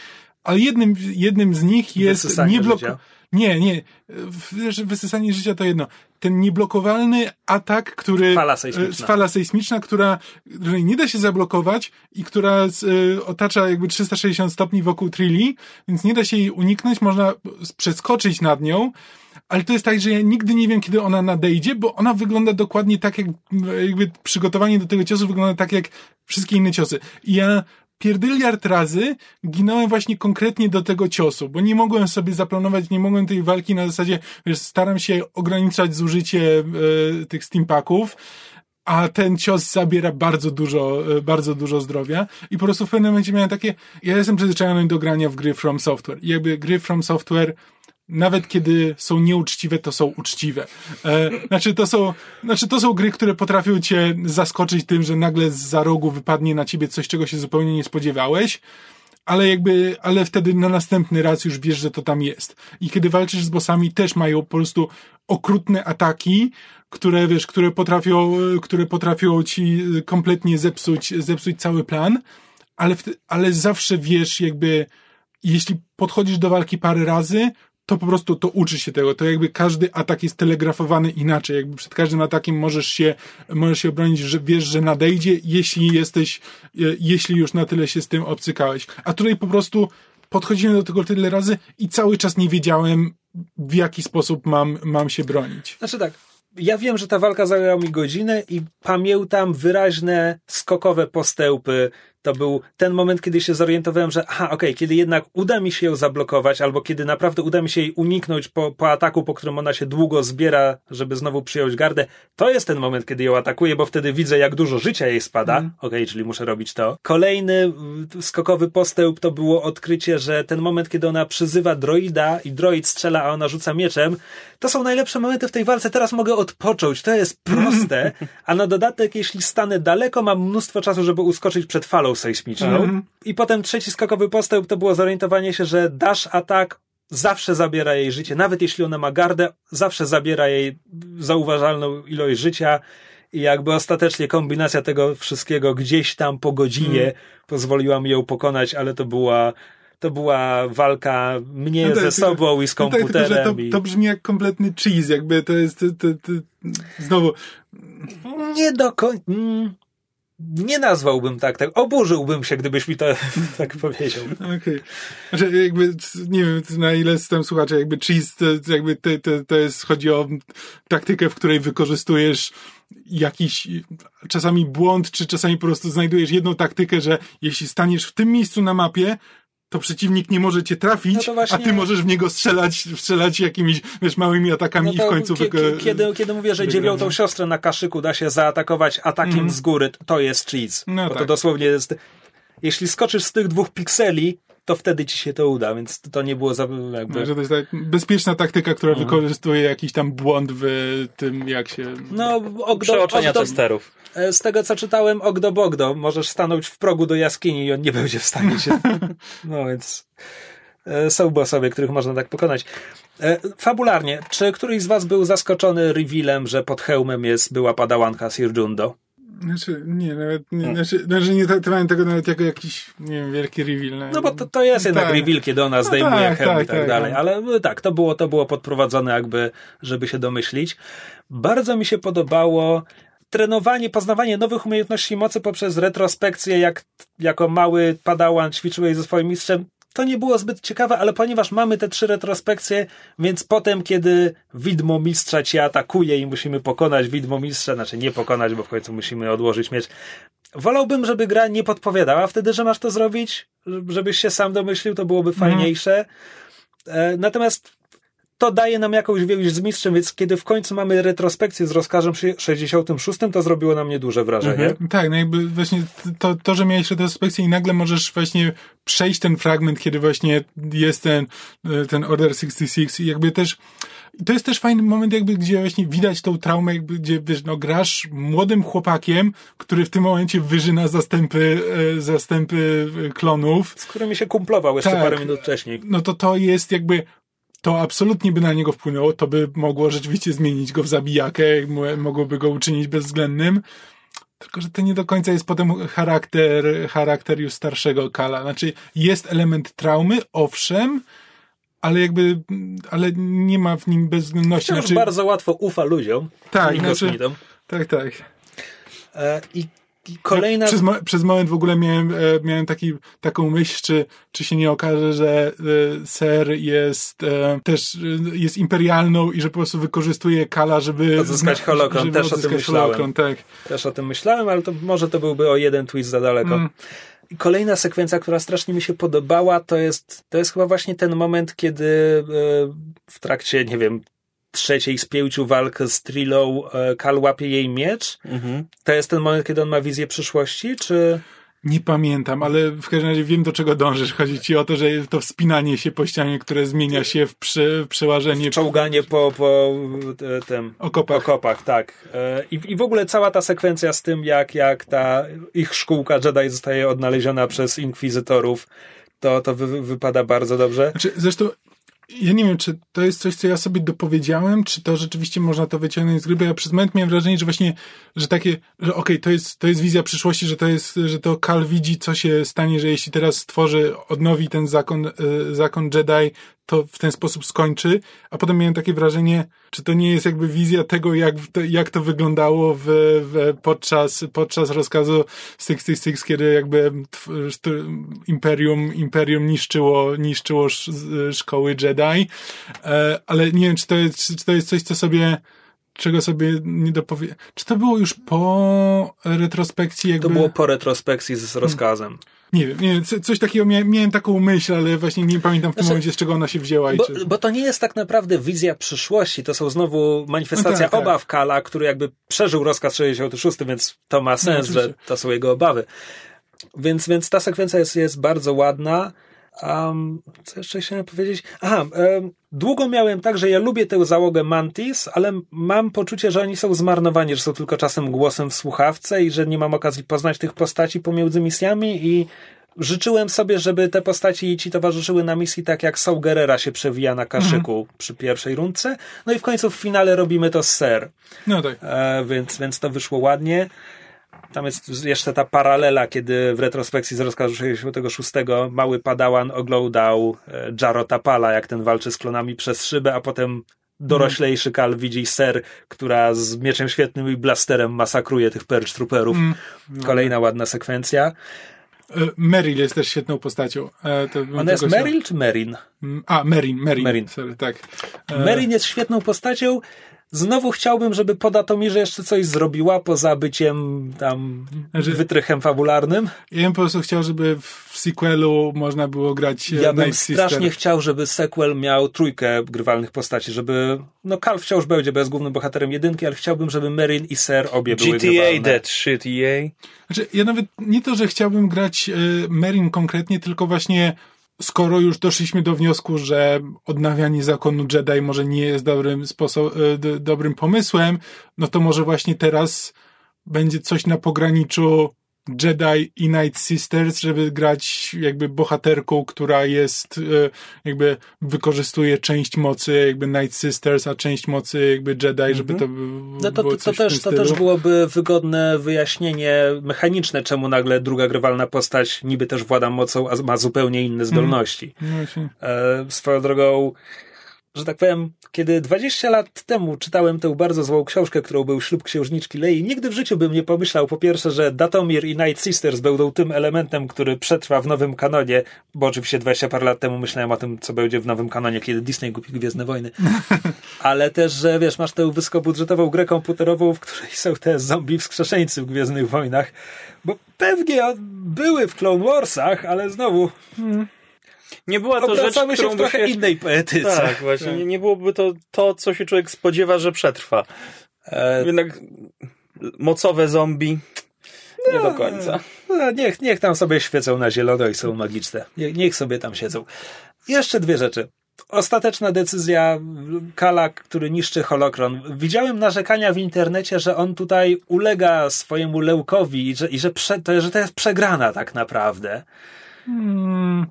ale jednym, jednym z nich jest Wysysanie nie. Nie. Wiesz, Wysysanie życia to jedno. Ten nieblokowalny atak, który... Fala sejsmiczna. e, Fala sejsmiczna, która, której nie da się zablokować i która e, otacza jakby 360 stopni wokół Trilli, więc nie da się jej uniknąć, można przeskoczyć nad nią, ale to jest tak, że ja nigdy nie wiem, kiedy ona nadejdzie, bo ona wygląda dokładnie tak, jak jakby przygotowanie do tego ciosu wygląda tak, jak wszystkie inne ciosy. I ja pierdyliard razy ginąłem właśnie konkretnie do tego ciosu, bo nie mogłem sobie zaplanować, nie mogłem tej walki na zasadzie, wiesz, staram się ograniczać zużycie e, tych steampaków, a ten cios zabiera bardzo dużo, e, bardzo dużo zdrowia i po prostu w pewnym momencie miałem takie, ja jestem przyzwyczajony do grania w gry From Software i jakby gry From Software nawet kiedy są nieuczciwe, to są uczciwe. E, znaczy, to są, znaczy, to są gry, które potrafią cię zaskoczyć tym, że nagle za rogu wypadnie na ciebie coś, czego się zupełnie nie spodziewałeś, ale jakby, ale wtedy na następny raz już wiesz, że to tam jest. I kiedy walczysz z bossami, też mają po prostu okrutne ataki, które, wiesz, które potrafią, które potrafią ci kompletnie zepsuć, zepsuć cały plan, ale, ale zawsze wiesz, jakby, jeśli podchodzisz do walki parę razy, to po prostu to uczy się tego. To jakby każdy atak jest telegrafowany inaczej. Jakby przed każdym atakiem możesz się, możesz się obronić, że wiesz, że nadejdzie, jeśli jesteś, jeśli już na tyle się z tym obcykałeś. A tutaj po prostu podchodziłem do tego tyle razy i cały czas nie wiedziałem, w jaki sposób mam, mam się bronić. Znaczy tak, ja wiem, że ta walka zajęła mi godzinę i pamiętam wyraźne skokowe postępy. To był ten moment, kiedy się zorientowałem, że aha, okej, kiedy jednak uda mi się ją zablokować, albo kiedy naprawdę uda mi się jej uniknąć po, po ataku, po którym ona się długo zbiera, żeby znowu przyjąć gardę, to jest ten moment, kiedy ją atakuję, bo wtedy widzę, jak dużo życia jej spada. Okej, czyli muszę robić to. Kolejny mm, skokowy postęp to było odkrycie, że ten moment, kiedy ona przyzywa droida i droid strzela, a ona rzuca mieczem, to są najlepsze momenty w tej walce. Teraz mogę odpocząć. To jest proste. A na dodatek, jeśli stanę daleko, mam mnóstwo czasu, żeby uskoczyć przed falą sejsmiczną. I potem trzeci skokowy postęp to było zorientowanie się, że dash atak zawsze zabiera jej życie. Nawet jeśli ona ma gardę, zawsze zabiera jej zauważalną ilość życia. I jakby ostatecznie kombinacja tego wszystkiego gdzieś tam po godzinie pozwoliła mi ją pokonać, ale to była to była walka mnie No tak, ze sobą i z No tak, komputerem. to, i... to brzmi jak kompletny cheese, jakby to jest, to, to, znowu, Nie do końca. Nie nazwałbym tak, tak. Oburzyłbym się, gdybyś mi to tak powiedział. Okej. Znaczy, jakby, nie wiem, na ile jestem słuchacze, jakby cheese, to jakby to, to, to jest, chodzi o taktykę, w której wykorzystujesz jakiś czasami błąd, czy czasami po prostu znajdujesz jedną taktykę, że jeśli staniesz w tym miejscu na mapie, to przeciwnik nie może cię trafić, No to właśnie- a ty możesz w niego strzelać, strzelać jakimiś, wiesz, małymi atakami No i w to końcu wyko- kie- kiedy, kiedy mówię, że dziewiątą siostrę na kaszyku da się zaatakować atakiem z góry, to jest cheese. No bo to tak. dosłownie jest. Jeśli skoczysz z tych dwóch pikseli, to wtedy ci się to uda, więc to nie było za, jakby. Że to jest bezpieczna taktyka, która Mhm. wykorzystuje jakiś tam błąd w tym, jak się... No, ogdo, Przeoczenia ogdo, testerów. e, z tego co czytałem, ogdo bogdo, możesz stanąć w progu do jaskini i on nie będzie w stanie się. No więc e, są bossowie, których można tak pokonać. E, Fabularnie, czy któryś z was był zaskoczony revealem, że pod hełmem jest była padałanka Sir Jundo? Znaczy, nie, nawet nie, Hmm. znaczy, znaczy nie traktowałem tego nawet jako jakiś, nie wiem, wielki reveal. No bo to, to jest jednak Tak. reveal, kiedy ona zdejmuje tak, hełm tak, i tak tak, dalej, no. ale no tak, to było, to było podprowadzone jakby, żeby się domyślić. Bardzo mi się podobało trenowanie, poznawanie nowych umiejętności i mocy poprzez retrospekcję, jak jako mały padałan ćwiczyłeś ze swoim mistrzem. To nie było zbyt ciekawe, ale ponieważ mamy te trzy retrospekcje, więc potem, kiedy widmo mistrza cię atakuje i musimy pokonać widmo mistrza, znaczy nie pokonać, bo w końcu musimy odłożyć miecz, Wolałbym, żeby gra nie podpowiadała wtedy, że masz to zrobić, żebyś się sam domyślił, to byłoby fajniejsze. E, Natomiast to daje nam jakąś więź z mistrzem, więc kiedy w końcu mamy retrospekcję z rozkazem 66, to zrobiło na mnie duże wrażenie. Tak, no jakby właśnie to, to, że miałeś retrospekcję i nagle możesz właśnie przejść ten fragment, kiedy właśnie jest ten, e, ten Order 66 i jakby też to jest też fajny moment jakby, gdzie właśnie widać tą traumę, jakby, gdzie wiesz, no grasz młodym chłopakiem, który w tym momencie wyżyna zastępy, e, zastępy e, klonów. Z którymi się kumplował jeszcze Tak. parę minut wcześniej. No to to jest jakby to absolutnie by na niego wpłynęło, to by mogło rzeczywiście zmienić go w zabijakę, mo- mogłoby go uczynić bezwzględnym. Tylko, że to nie do końca jest potem charakter, charakter już starszego Kala. Znaczy, jest element traumy, owszem, ale jakby, ale nie ma w nim bezwzględności. Znaczy, bardzo łatwo ufa ludziom Tak, znaczy- kosmitom. tak, tak. E, I, Kolejna... Przez, mo- przez moment w ogóle miałem, e, miałem taki, taką myśl, czy, czy się nie okaże, że e, Ser jest e, też e, jest imperialną i że po prostu wykorzystuje Kala, żeby Odzyskać holokron. żeby Też o tym myślałem. holokron, tak. Też o tym myślałem, ale to może to byłby o jeden twist za daleko. Mm. Kolejna sekwencja, która strasznie mi się podobała, to jest, to jest chyba właśnie ten moment, kiedy e, w trakcie, nie wiem, trzeciej z pięciu walk z Trilą e, Kal łapie jej miecz. Mhm. To jest ten moment, kiedy on ma wizję przyszłości, czy... Nie pamiętam, ale w każdym razie wiem, do czego dążysz. Chodzi ci o to, że to wspinanie się po ścianie, które zmienia się w, prze, w przełażenie Czołganie po, po e, tym okopach. okopach, tak. E, I, I w ogóle cała ta sekwencja z tym, jak, jak ta ich szkółka Jedi zostaje odnaleziona przez inkwizytorów, to, to wy- wypada bardzo dobrze. Znaczy, zresztą ja nie wiem, czy to jest coś, co ja sobie dopowiedziałem, czy to rzeczywiście można to wyciągnąć z gry, bo ja przez moment miałem wrażenie, że właśnie, że takie, że okej, to, jest, to jest wizja przyszłości, że to jest, że to Kal widzi, co się stanie, że jeśli teraz stworzy, odnowi ten zakon, e, zakon Jedi, to w ten sposób skończy, a potem miałem takie wrażenie, czy to nie jest jakby wizja tego, jak jak to wyglądało w, w, podczas, podczas rozkazu 66, kiedy jakby imperium, imperium niszczyło, niszczyło szkoły Jedi, e, ale nie wiem, czy to jest, czy to jest coś, co sobie czego sobie nie dopowie... Czy to było już po retrospekcji jakby... To było po retrospekcji z rozkazem. Nie wiem, nie coś takiego miałem, miałem taką myśl, ale właśnie nie pamiętam w tym Znaczy- momencie, z czego ona się wzięła i Bo, czy... bo to nie jest tak naprawdę wizja przyszłości, to są znowu manifestacja No tak, tak. obaw Kala, który jakby przeżył rozkaz 66, więc to ma sens, że oczywiście. to są jego obawy. Więc, więc ta sekwencja jest, jest bardzo ładna. Um, co jeszcze chciałem powiedzieć? Aha, em, długo miałem tak, że ja lubię tę załogę Mantis, ale mam poczucie, że oni są zmarnowani, że są tylko czasem głosem w słuchawce i że nie mam okazji poznać tych postaci pomiędzy misjami i życzyłem sobie, żeby te postaci ci towarzyszyły na misji tak jak Saul Gerrera się przewija na kaszyku przy pierwszej rundce. No i w końcu w finale robimy to z Ser. No tak. E, więc, więc to wyszło ładnie. Tam jest jeszcze ta paralela, kiedy w retrospekcji z rozkazu 66 mały padawan oglądał e, Jaro Tapala, jak ten walczy z klonami przez szybę, a potem doroślejszy Kal widzi Ser, która z mieczem świetnym i blasterem masakruje tych Purge Trooperów. Kolejna ładna sekwencja. E, Meryl jest też świetną postacią. E, Ona jest Meryl czy Merin? Mm, A, Merin, Merin. Merin. Sorry, tak. Merin jest świetną postacią. Znowu chciałbym, żeby pod Atomirze jeszcze coś zrobiła, poza byciem tam Znaczy- wytrychem fabularnym. Ja bym po prostu chciał, żeby w sequelu można było grać e, Ja bym Night Sister. strasznie chciał, żeby sequel miał trójkę grywalnych postaci, żeby, no Kal wciąż będzie, bo jest głównym bohaterem jedynki, ale chciałbym, żeby Merin i Ser obie były GTA grywalne. that shit, EA. Znaczy, ja nawet nie to, że chciałbym grać Merin konkretnie, tylko właśnie skoro już doszliśmy do wniosku, że odnawianie zakonu Jedi może nie jest dobrym e, dobrym pomysłem, no to może właśnie teraz będzie coś na pograniczu Jedi i Night Sisters, żeby grać jakby bohaterką, która jest e, jakby wykorzystuje część mocy jakby Night Sisters, a część mocy jakby Jedi, żeby to by- No to, było to, to, też, to też byłoby wygodne wyjaśnienie mechaniczne, czemu nagle druga grywalna postać niby też włada mocą, a ma zupełnie inne zdolności. No właśnie. E, swoją drogą, że tak powiem, kiedy 20 lat temu czytałem tę bardzo złą książkę, którą był Ślub Księżniczki Lei, nigdy w życiu bym nie pomyślał, po pierwsze, że Datomir i Night Sisters będą tym elementem, który przetrwa w nowym kanonie, bo oczywiście 20 parę lat temu myślałem o tym, co będzie w nowym kanonie, kiedy Disney kupi Gwiezdne Wojny. Ale też, że wiesz, masz tę wysokobudżetową grę komputerową, w której są te zombie wskrzeszeńcy w Gwiezdnych Wojnach, bo pewnie były w Clone Warsach, ale znowu... Nie była to rzecz, obracamy się którą w trochę się... innej poetyce. Tak, właśnie. Nie, nie byłoby to to, co się człowiek spodziewa, że przetrwa. E, Jednak mocowe zombie nie do końca. No, niech, niech tam sobie świecą na zielono i są magiczne. Nie, niech sobie tam siedzą. Jeszcze dwie rzeczy. Ostateczna decyzja Kala, który niszczy holokron. Widziałem narzekania w internecie, że on tutaj ulega swojemu Leukowi i że, i że, prze, to, że to jest przegrana tak naprawdę. Hmm,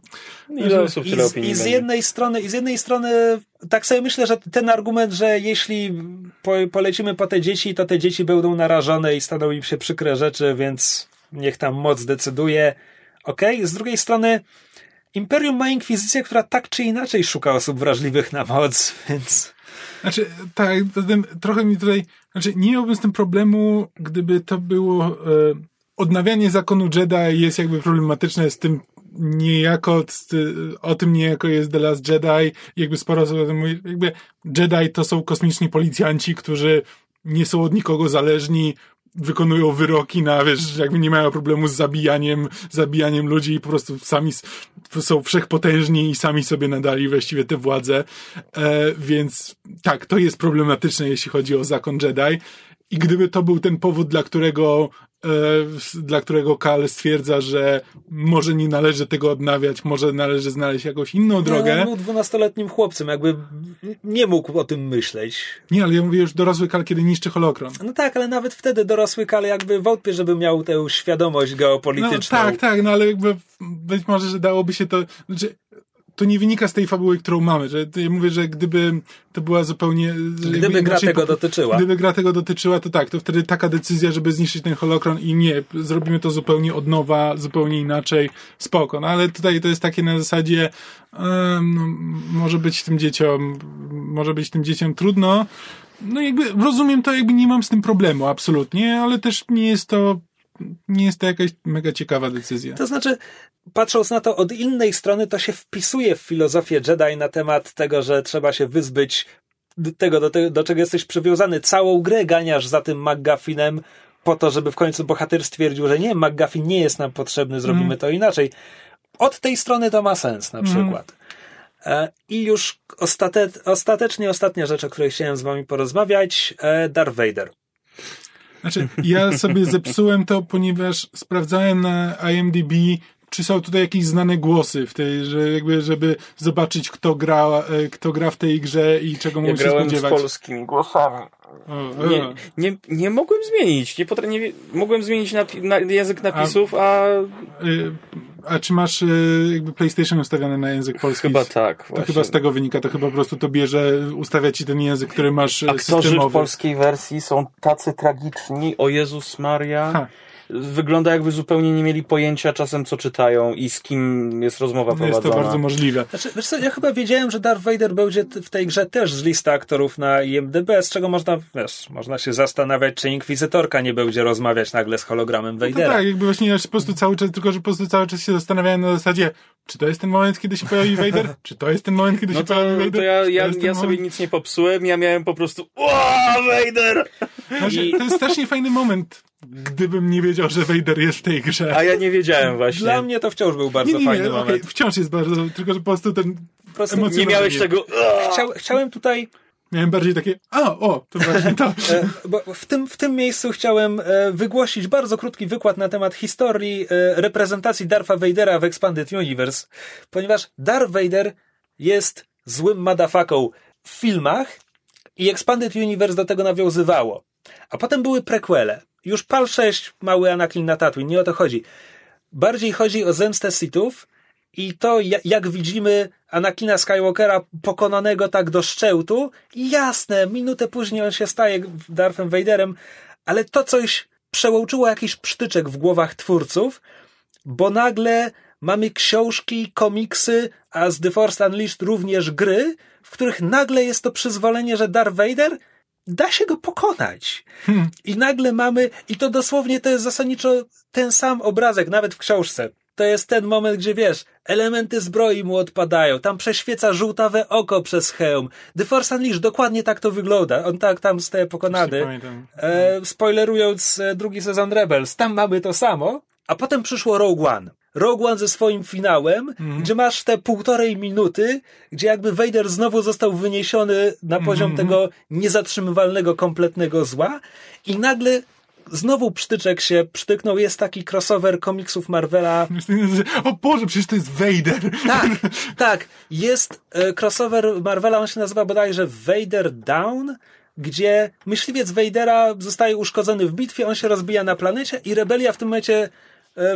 Ile osób I tyle z, opinii i z jednej strony, i z jednej strony, tak sobie myślę, że ten argument, że jeśli po, polecimy po te dzieci, to te dzieci będą narażone i staną im się przykre rzeczy, więc niech tam moc decyduje. Okej, z drugiej strony, Imperium ma inkwizycję, która tak czy inaczej szuka osób wrażliwych na moc, więc. Znaczy, tak, zatem trochę mi tutaj, znaczy nie miałbym z tym problemu, gdyby to było, e, odnawianie zakonu Jedi jest jakby problematyczne z tym niejako, o tym niejako jest The Last Jedi, jakby sporo osób o tym mówi, jakby Jedi to są kosmiczni policjanci, którzy nie są od nikogo zależni, wykonują wyroki na, wiesz, jakby nie mają problemu z zabijaniem, zabijaniem ludzi i po prostu sami są wszechpotężni i sami sobie nadali właściwie tę władzę. E, więc tak, to jest problematyczne, jeśli chodzi o zakon Jedi. I gdyby to był ten powód, dla którego, dla którego Kal stwierdza, że może nie należy tego odnawiać, może należy znaleźć jakąś inną drogę. No, on był dwunastoletnim chłopcem, jakby nie mógł o tym myśleć. Nie, ale ja mówię już dorosły Kal, kiedy niszczy holokron. No tak, ale nawet wtedy dorosły Kal jakby wątpię, żeby miał tę świadomość No, geopolityczną. tak, tak, no ale jakby być może, że dałoby się to. Znaczy, to nie wynika z tej fabuły, którą mamy. Że ja mówię, że gdyby to była zupełnie. Gdyby gra tego dotyczyła. Gdyby gra tego dotyczyła, to tak, to wtedy taka decyzja, żeby zniszczyć ten holokron i nie, zrobimy to zupełnie od nowa, zupełnie inaczej, spoko. No ale tutaj to jest takie na zasadzie, em, no, może być tym dzieciom, może być tym dzieciom trudno. No jakby rozumiem to, jakby nie mam z tym problemu, absolutnie, ale też nie jest to nie jest to jakaś mega ciekawa decyzja. To znaczy, patrząc na to od innej strony, to się wpisuje w filozofię Jedi na temat tego, że trzeba się wyzbyć tego, do, tego, do czego jesteś przywiązany. Całą grę ganiasz za tym McGuffinem po to, żeby w końcu bohater stwierdził, że nie, McGuffin nie jest nam potrzebny, zrobimy Mm. to inaczej. Od tej strony to ma sens na przykład. E, I już ostate, ostatecznie ostatnia rzecz, o której chciałem z wami porozmawiać, e, Darth Vader. Znaczy, ja sobie zepsułem to, ponieważ sprawdzałem na IMDb, czy są tutaj jakieś znane głosy w tej, że jakby, żeby zobaczyć, kto gra, e, kto gra w tej grze i czego Ja mógł się grałem z spodziewać. polskimi głosami. Nie, nie, nie mogłem zmienić. Nie potra- nie, mogłem zmienić napi- na, język napisów, a, Y, A czy masz y, jakby PlayStation ustawiony na język polski? chyba tak. To Właśnie. chyba z tego wynika, to chyba po prostu to bierze, ustawia ci ten język, który masz y, Aktorzy w systemowy. polskiej wersji są tacy tragiczni. O Jezus Maria. Ha. Wygląda jakby zupełnie nie mieli pojęcia czasem, co czytają i z kim jest rozmowa No jest to prowadzona. bardzo możliwe. Znaczy, wiesz co, ja chyba wiedziałem, że Darth Vader będzie w tej grze też z listy aktorów na IMDb, z czego można, wiesz, można się zastanawiać, czy Inkwizytorka nie będzie rozmawiać nagle z hologramem To Vadera. tak, jakby właśnie po prostu cały czas, tylko że po prostu cały czas się zastanawiałem na zasadzie, czy to jest ten moment, kiedy się pojawi Vader? Czy to jest ten moment, kiedy No się to, pojawi Vader? to ja, ja, jest ja sobie moment? nic nie popsułem, ja miałem po prostu Ło, Vader! Znaczy, I- To jest strasznie fajny moment, gdybym nie wiedział, że Vader jest w tej grze. A ja nie wiedziałem właśnie. Dla mnie to wciąż był bardzo nie, nie, fajny nie, okej, moment. wciąż jest bardzo, tylko że po prostu ten Po prostu Nie miałeś tego... Chciał, chciałem tutaj, miałem bardziej takie, a, o, to właśnie to. e, bo w tym, w tym miejscu chciałem e, wygłosić bardzo krótki wykład na temat historii e, reprezentacji Dartha Vadera w Expanded Universe, ponieważ Darth Vader jest złym madafaką w filmach i Expanded Universe do tego nawiązywało. A potem były prequele. Już PAL 6, mały Anakin na Tatooine, nie o to chodzi. Bardziej chodzi o zemstę Sithów i to, ja- jak widzimy Anakina Skywalkera pokonanego tak do szczełtu. I jasne, minutę później on się staje Darthem Vaderem, ale to coś przełączyło jakiś psztyczek w głowach twórców, bo nagle mamy książki, komiksy, a z The Force Unleashed również gry, w których nagle jest to przyzwolenie, że Darth Vader da się go pokonać. I nagle mamy, i to dosłownie to jest zasadniczo ten sam obrazek, nawet w książce. To jest ten moment, gdzie wiesz, elementy zbroi mu odpadają, tam prześwieca żółtawe oko przez hełm. The Force Unleashed, dokładnie tak to wygląda. On tak tam staje pokonany. E, spoilerując e, drugi sezon Rebels, tam mamy to samo, a potem przyszło Rogue One. Rogue One ze swoim finałem, gdzie masz te półtorej minuty, gdzie jakby Vader znowu został wyniesiony na poziom tego niezatrzymywalnego, kompletnego zła i nagle znowu psztyczek się przytyknął. Jest taki crossover komiksów Marvela. O Boże, przecież to jest Vader. Tak, tak. Jest e, crossover Marvela, on się nazywa bodajże Vader Down, gdzie myśliwiec Vadera zostaje uszkodzony w bitwie, on się rozbija na planecie i rebelia w tym momencie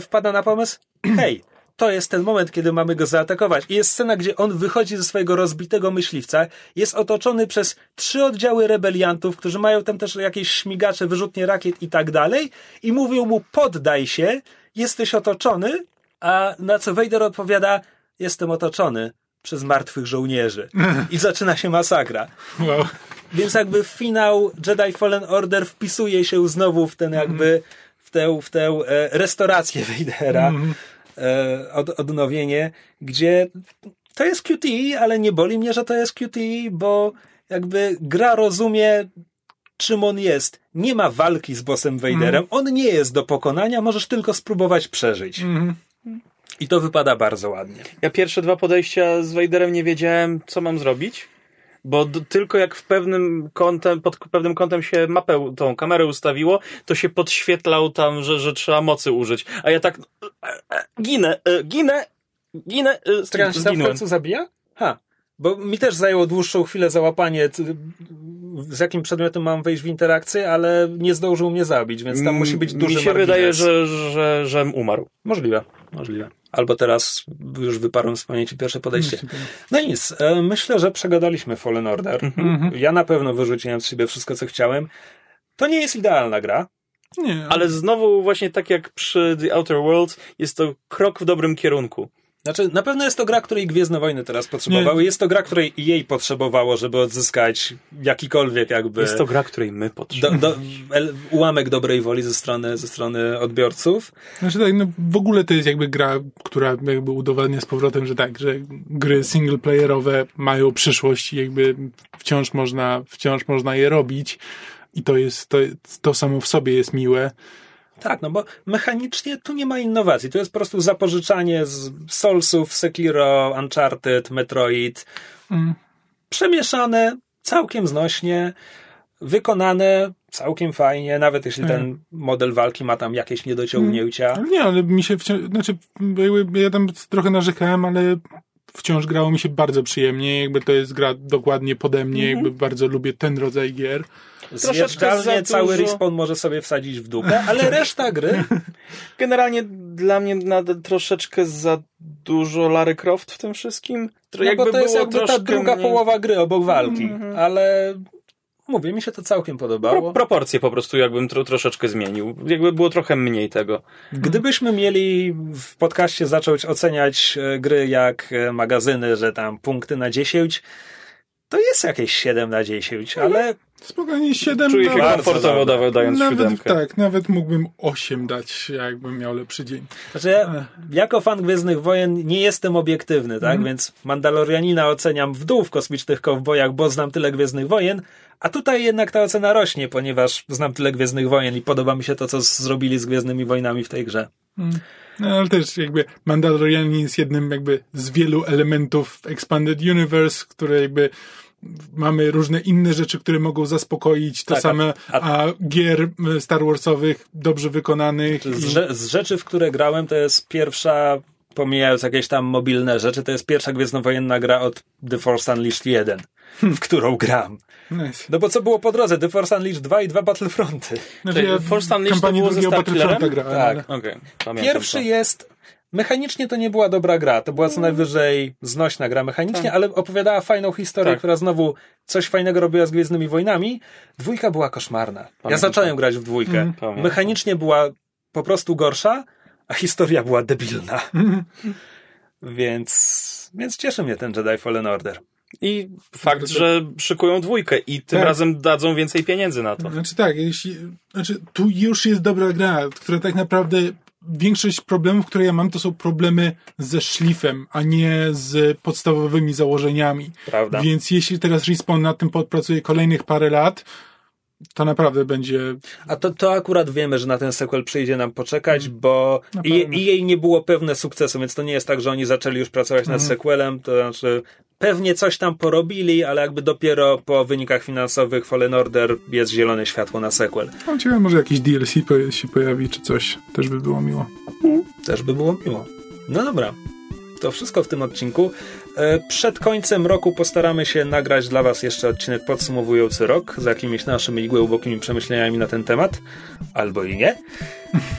wpada na pomysł, hej, to jest ten moment, kiedy mamy go zaatakować. I jest scena, gdzie on wychodzi ze swojego rozbitego myśliwca, jest otoczony przez trzy oddziały rebeliantów, którzy mają tam też jakieś śmigacze, wyrzutnie rakiet i tak dalej, i mówią mu, poddaj się, jesteś otoczony, a na co Vader odpowiada, jestem otoczony przez martwych żołnierzy. I zaczyna się masakra. Wow. Więc jakby finał Jedi Fallen Order wpisuje się znowu w ten jakby, w tę, w tę e, restaurację Vadera, e, od, odnowienie, gdzie to jest QTE, ale nie boli mnie, że to jest QTE, bo jakby gra rozumie czym on jest. Nie ma walki z bossem Vaderem, on nie jest do pokonania, możesz tylko spróbować przeżyć. I to wypada bardzo ładnie. Ja pierwsze dwa podejścia z Vaderem nie wiedziałem, co mam zrobić. Bo d- tylko jak w pewnym kątem, pod pewnym kątem się mapę, tą kamerę ustawiło, to się podświetlał tam, że, że trzeba mocy użyć. A ja tak e, e, ginę, e, ginę, ginę, e, Czekaj, tam w zginąłem. końcu zabija? Ha. Bo mi też zajęło dłuższą chwilę załapanie, z jakim przedmiotem mam wejść w interakcję, ale nie zdążył mnie zabić, więc tam musi być duży Mi się margines. wydaje, że, że, że umarł. Możliwe, możliwe. Albo teraz już wyparłem z pamięci pierwsze podejście. No i nic, e, myślę, że przegadaliśmy Fallen Order. Ja na pewno wyrzuciłem z siebie wszystko, co chciałem. To nie jest idealna gra. Nie, Ale znowu właśnie tak jak przy The Outer Worlds, jest to krok w dobrym kierunku. Znaczy, na pewno jest to gra, której Gwiezdne Wojny teraz potrzebowały. Jest to gra, której jej potrzebowało, żeby odzyskać jakikolwiek jakby... Jest to gra, której my do, potrzebujemy. do, el- ułamek dobrej woli ze strony, ze strony odbiorców. Znaczy tak, no w ogóle to jest jakby gra, która jakby udowadnia z powrotem, że tak, że gry singleplayerowe mają przyszłość i jakby wciąż można, wciąż można je robić i to jest, to, to samo w sobie jest miłe. Tak, no bo mechanicznie tu nie ma innowacji. To jest po prostu zapożyczanie z Soulsów, Sekiro, Uncharted, Metroid. Mm. Przemieszane całkiem znośnie, wykonane całkiem fajnie, nawet jeśli ten model walki ma tam jakieś niedociągnięcia. Ale nie, ale mi się wciąż, znaczy ja tam trochę narzekałem, ale wciąż grało mi się bardzo przyjemnie, jakby to jest gra dokładnie pode mnie, jakby bardzo lubię ten rodzaj gier. Zjeżdżalnie cały dużo. respawn może sobie wsadzić w dupę, ale reszta gry Generalnie dla mnie nadal troszeczkę za dużo Lara Croft w tym wszystkim. No bo to jest jakby ta druga mniej- połowa gry obok walki, ale mówię, mi się to całkiem Pro, podobało. proporcje po prostu jakbym tro, troszeczkę zmienił. Jakby było trochę mniej tego. Gdybyśmy mieli w podcaście zacząć oceniać e, gry jak e, magazyny, że tam punkty na 10, to jest jakieś 7 na 10, ale Spokojnie 7 Czuję się bardzo komfortowo dawa- dając nawet, siódemkę. Tak, nawet mógłbym 8 dać, jakbym miał lepszy dzień. znaczy ja, jako fan Gwiezdnych Wojen nie jestem obiektywny, tak? Więc Mandalorianina oceniam w dół w kosmicznych kowbojach, bo znam tyle Gwiezdnych Wojen, a tutaj jednak ta ocena rośnie, ponieważ znam tyle Gwiezdnych Wojen i podoba mi się to, co zrobili z Gwiezdnymi Wojnami w tej grze. No, ale też jakby Mandalorianin jest jednym jakby z wielu elementów Expanded Universe, które jakby mamy różne inne rzeczy, które mogą zaspokoić to Tak, a- same, a- a, gier y, Star Warsowych dobrze wykonanych. Z, i- rze- z rzeczy, w które grałem, to jest pierwsza, pomijając jakieś tam mobilne rzeczy, to jest pierwsza gwiezdnowojenna gra od The Force Unleashed 1, w którą gram. Nice. No bo co było po drodze? The Force Unleashed 2 i dwa Battlefronty. Znaczy, ja Force Unleashed to było ze? Battlefronta grałem, Tak. ale- Okej, pamiętam Pierwszy to. jest. Mechanicznie to nie była dobra gra, to była co najwyżej znośna gra mechanicznie, ale opowiadała fajną historię, Tak. która znowu coś fajnego robiła z Gwiezdnymi Wojnami. Dwójka była koszmarna. ja Pamiętam. zacząłem grać w dwójkę. Pamiętam. Mechanicznie była po prostu gorsza, a historia była debilna. więc, więc cieszy mnie ten Jedi Fallen Order. I fakt, że szykują dwójkę i tym Tak. razem dadzą więcej pieniędzy na to. Znaczy tak, jeśli, znaczy tu już jest dobra gra, która tak naprawdę większość problemów, które ja mam, to są problemy ze szlifem, a nie z podstawowymi założeniami. Prawda. Więc jeśli teraz Respawn nad tym podpracuje kolejnych parę lat, to naprawdę będzie... A to, to akurat wiemy, że na ten sequel przyjdzie nam poczekać, bo Na i, i jej nie było pewne sukcesu, więc to nie jest tak, że oni zaczęli już pracować nad sequelem, to znaczy pewnie coś tam porobili, ale jakby dopiero po wynikach finansowych Fallen Order jest zielone światło na sequel. Mam ciekawe, może jakiś DLC się pojawi, czy coś. Też by było miło. Też by było miło. No dobra. To wszystko w tym odcinku. E, Przed końcem roku postaramy się nagrać dla Was jeszcze odcinek podsumowujący rok z jakimiś naszymi głębokimi przemyśleniami na ten temat, albo i nie.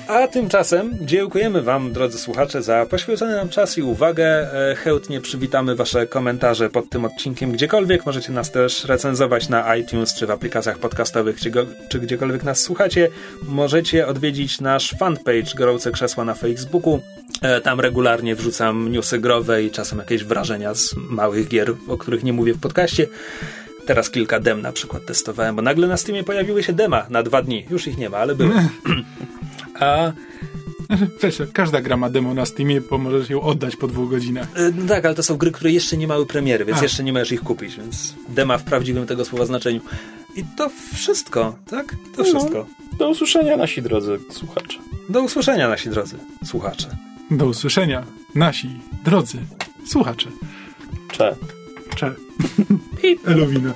A tymczasem dziękujemy Wam, drodzy słuchacze, za poświęcony nam czas i uwagę. E, Chętnie przywitamy Wasze komentarze pod tym odcinkiem gdziekolwiek. Możecie nas też recenzować na iTunes czy w aplikacjach podcastowych, czy, go, czy gdziekolwiek nas słuchacie. Możecie odwiedzić nasz fanpage Gorące Krzesła na Facebooku. E, Tam regularnie wrzucam newsy growe i czasem jakieś wrażenia z małych gier, o których nie mówię w podcaście. Teraz kilka dem na przykład testowałem, bo nagle na Steamie pojawiły się dema na dwa dni. Już ich nie ma, ale były. A Wiesz, każda gra ma demo na Steamie, bo możesz ją oddać po dwóch godzinach. E, No tak, ale to są gry, które jeszcze nie mały premiery, więc A. jeszcze nie możesz ich kupić, więc dema w prawdziwym tego słowa znaczeniu. I to wszystko, tak? To wszystko. Do usłyszenia nasi drodzy słuchacze. Do usłyszenia, nasi drodzy słuchacze. Do usłyszenia, nasi drodzy słuchacze. Cze. Cze. Elowina.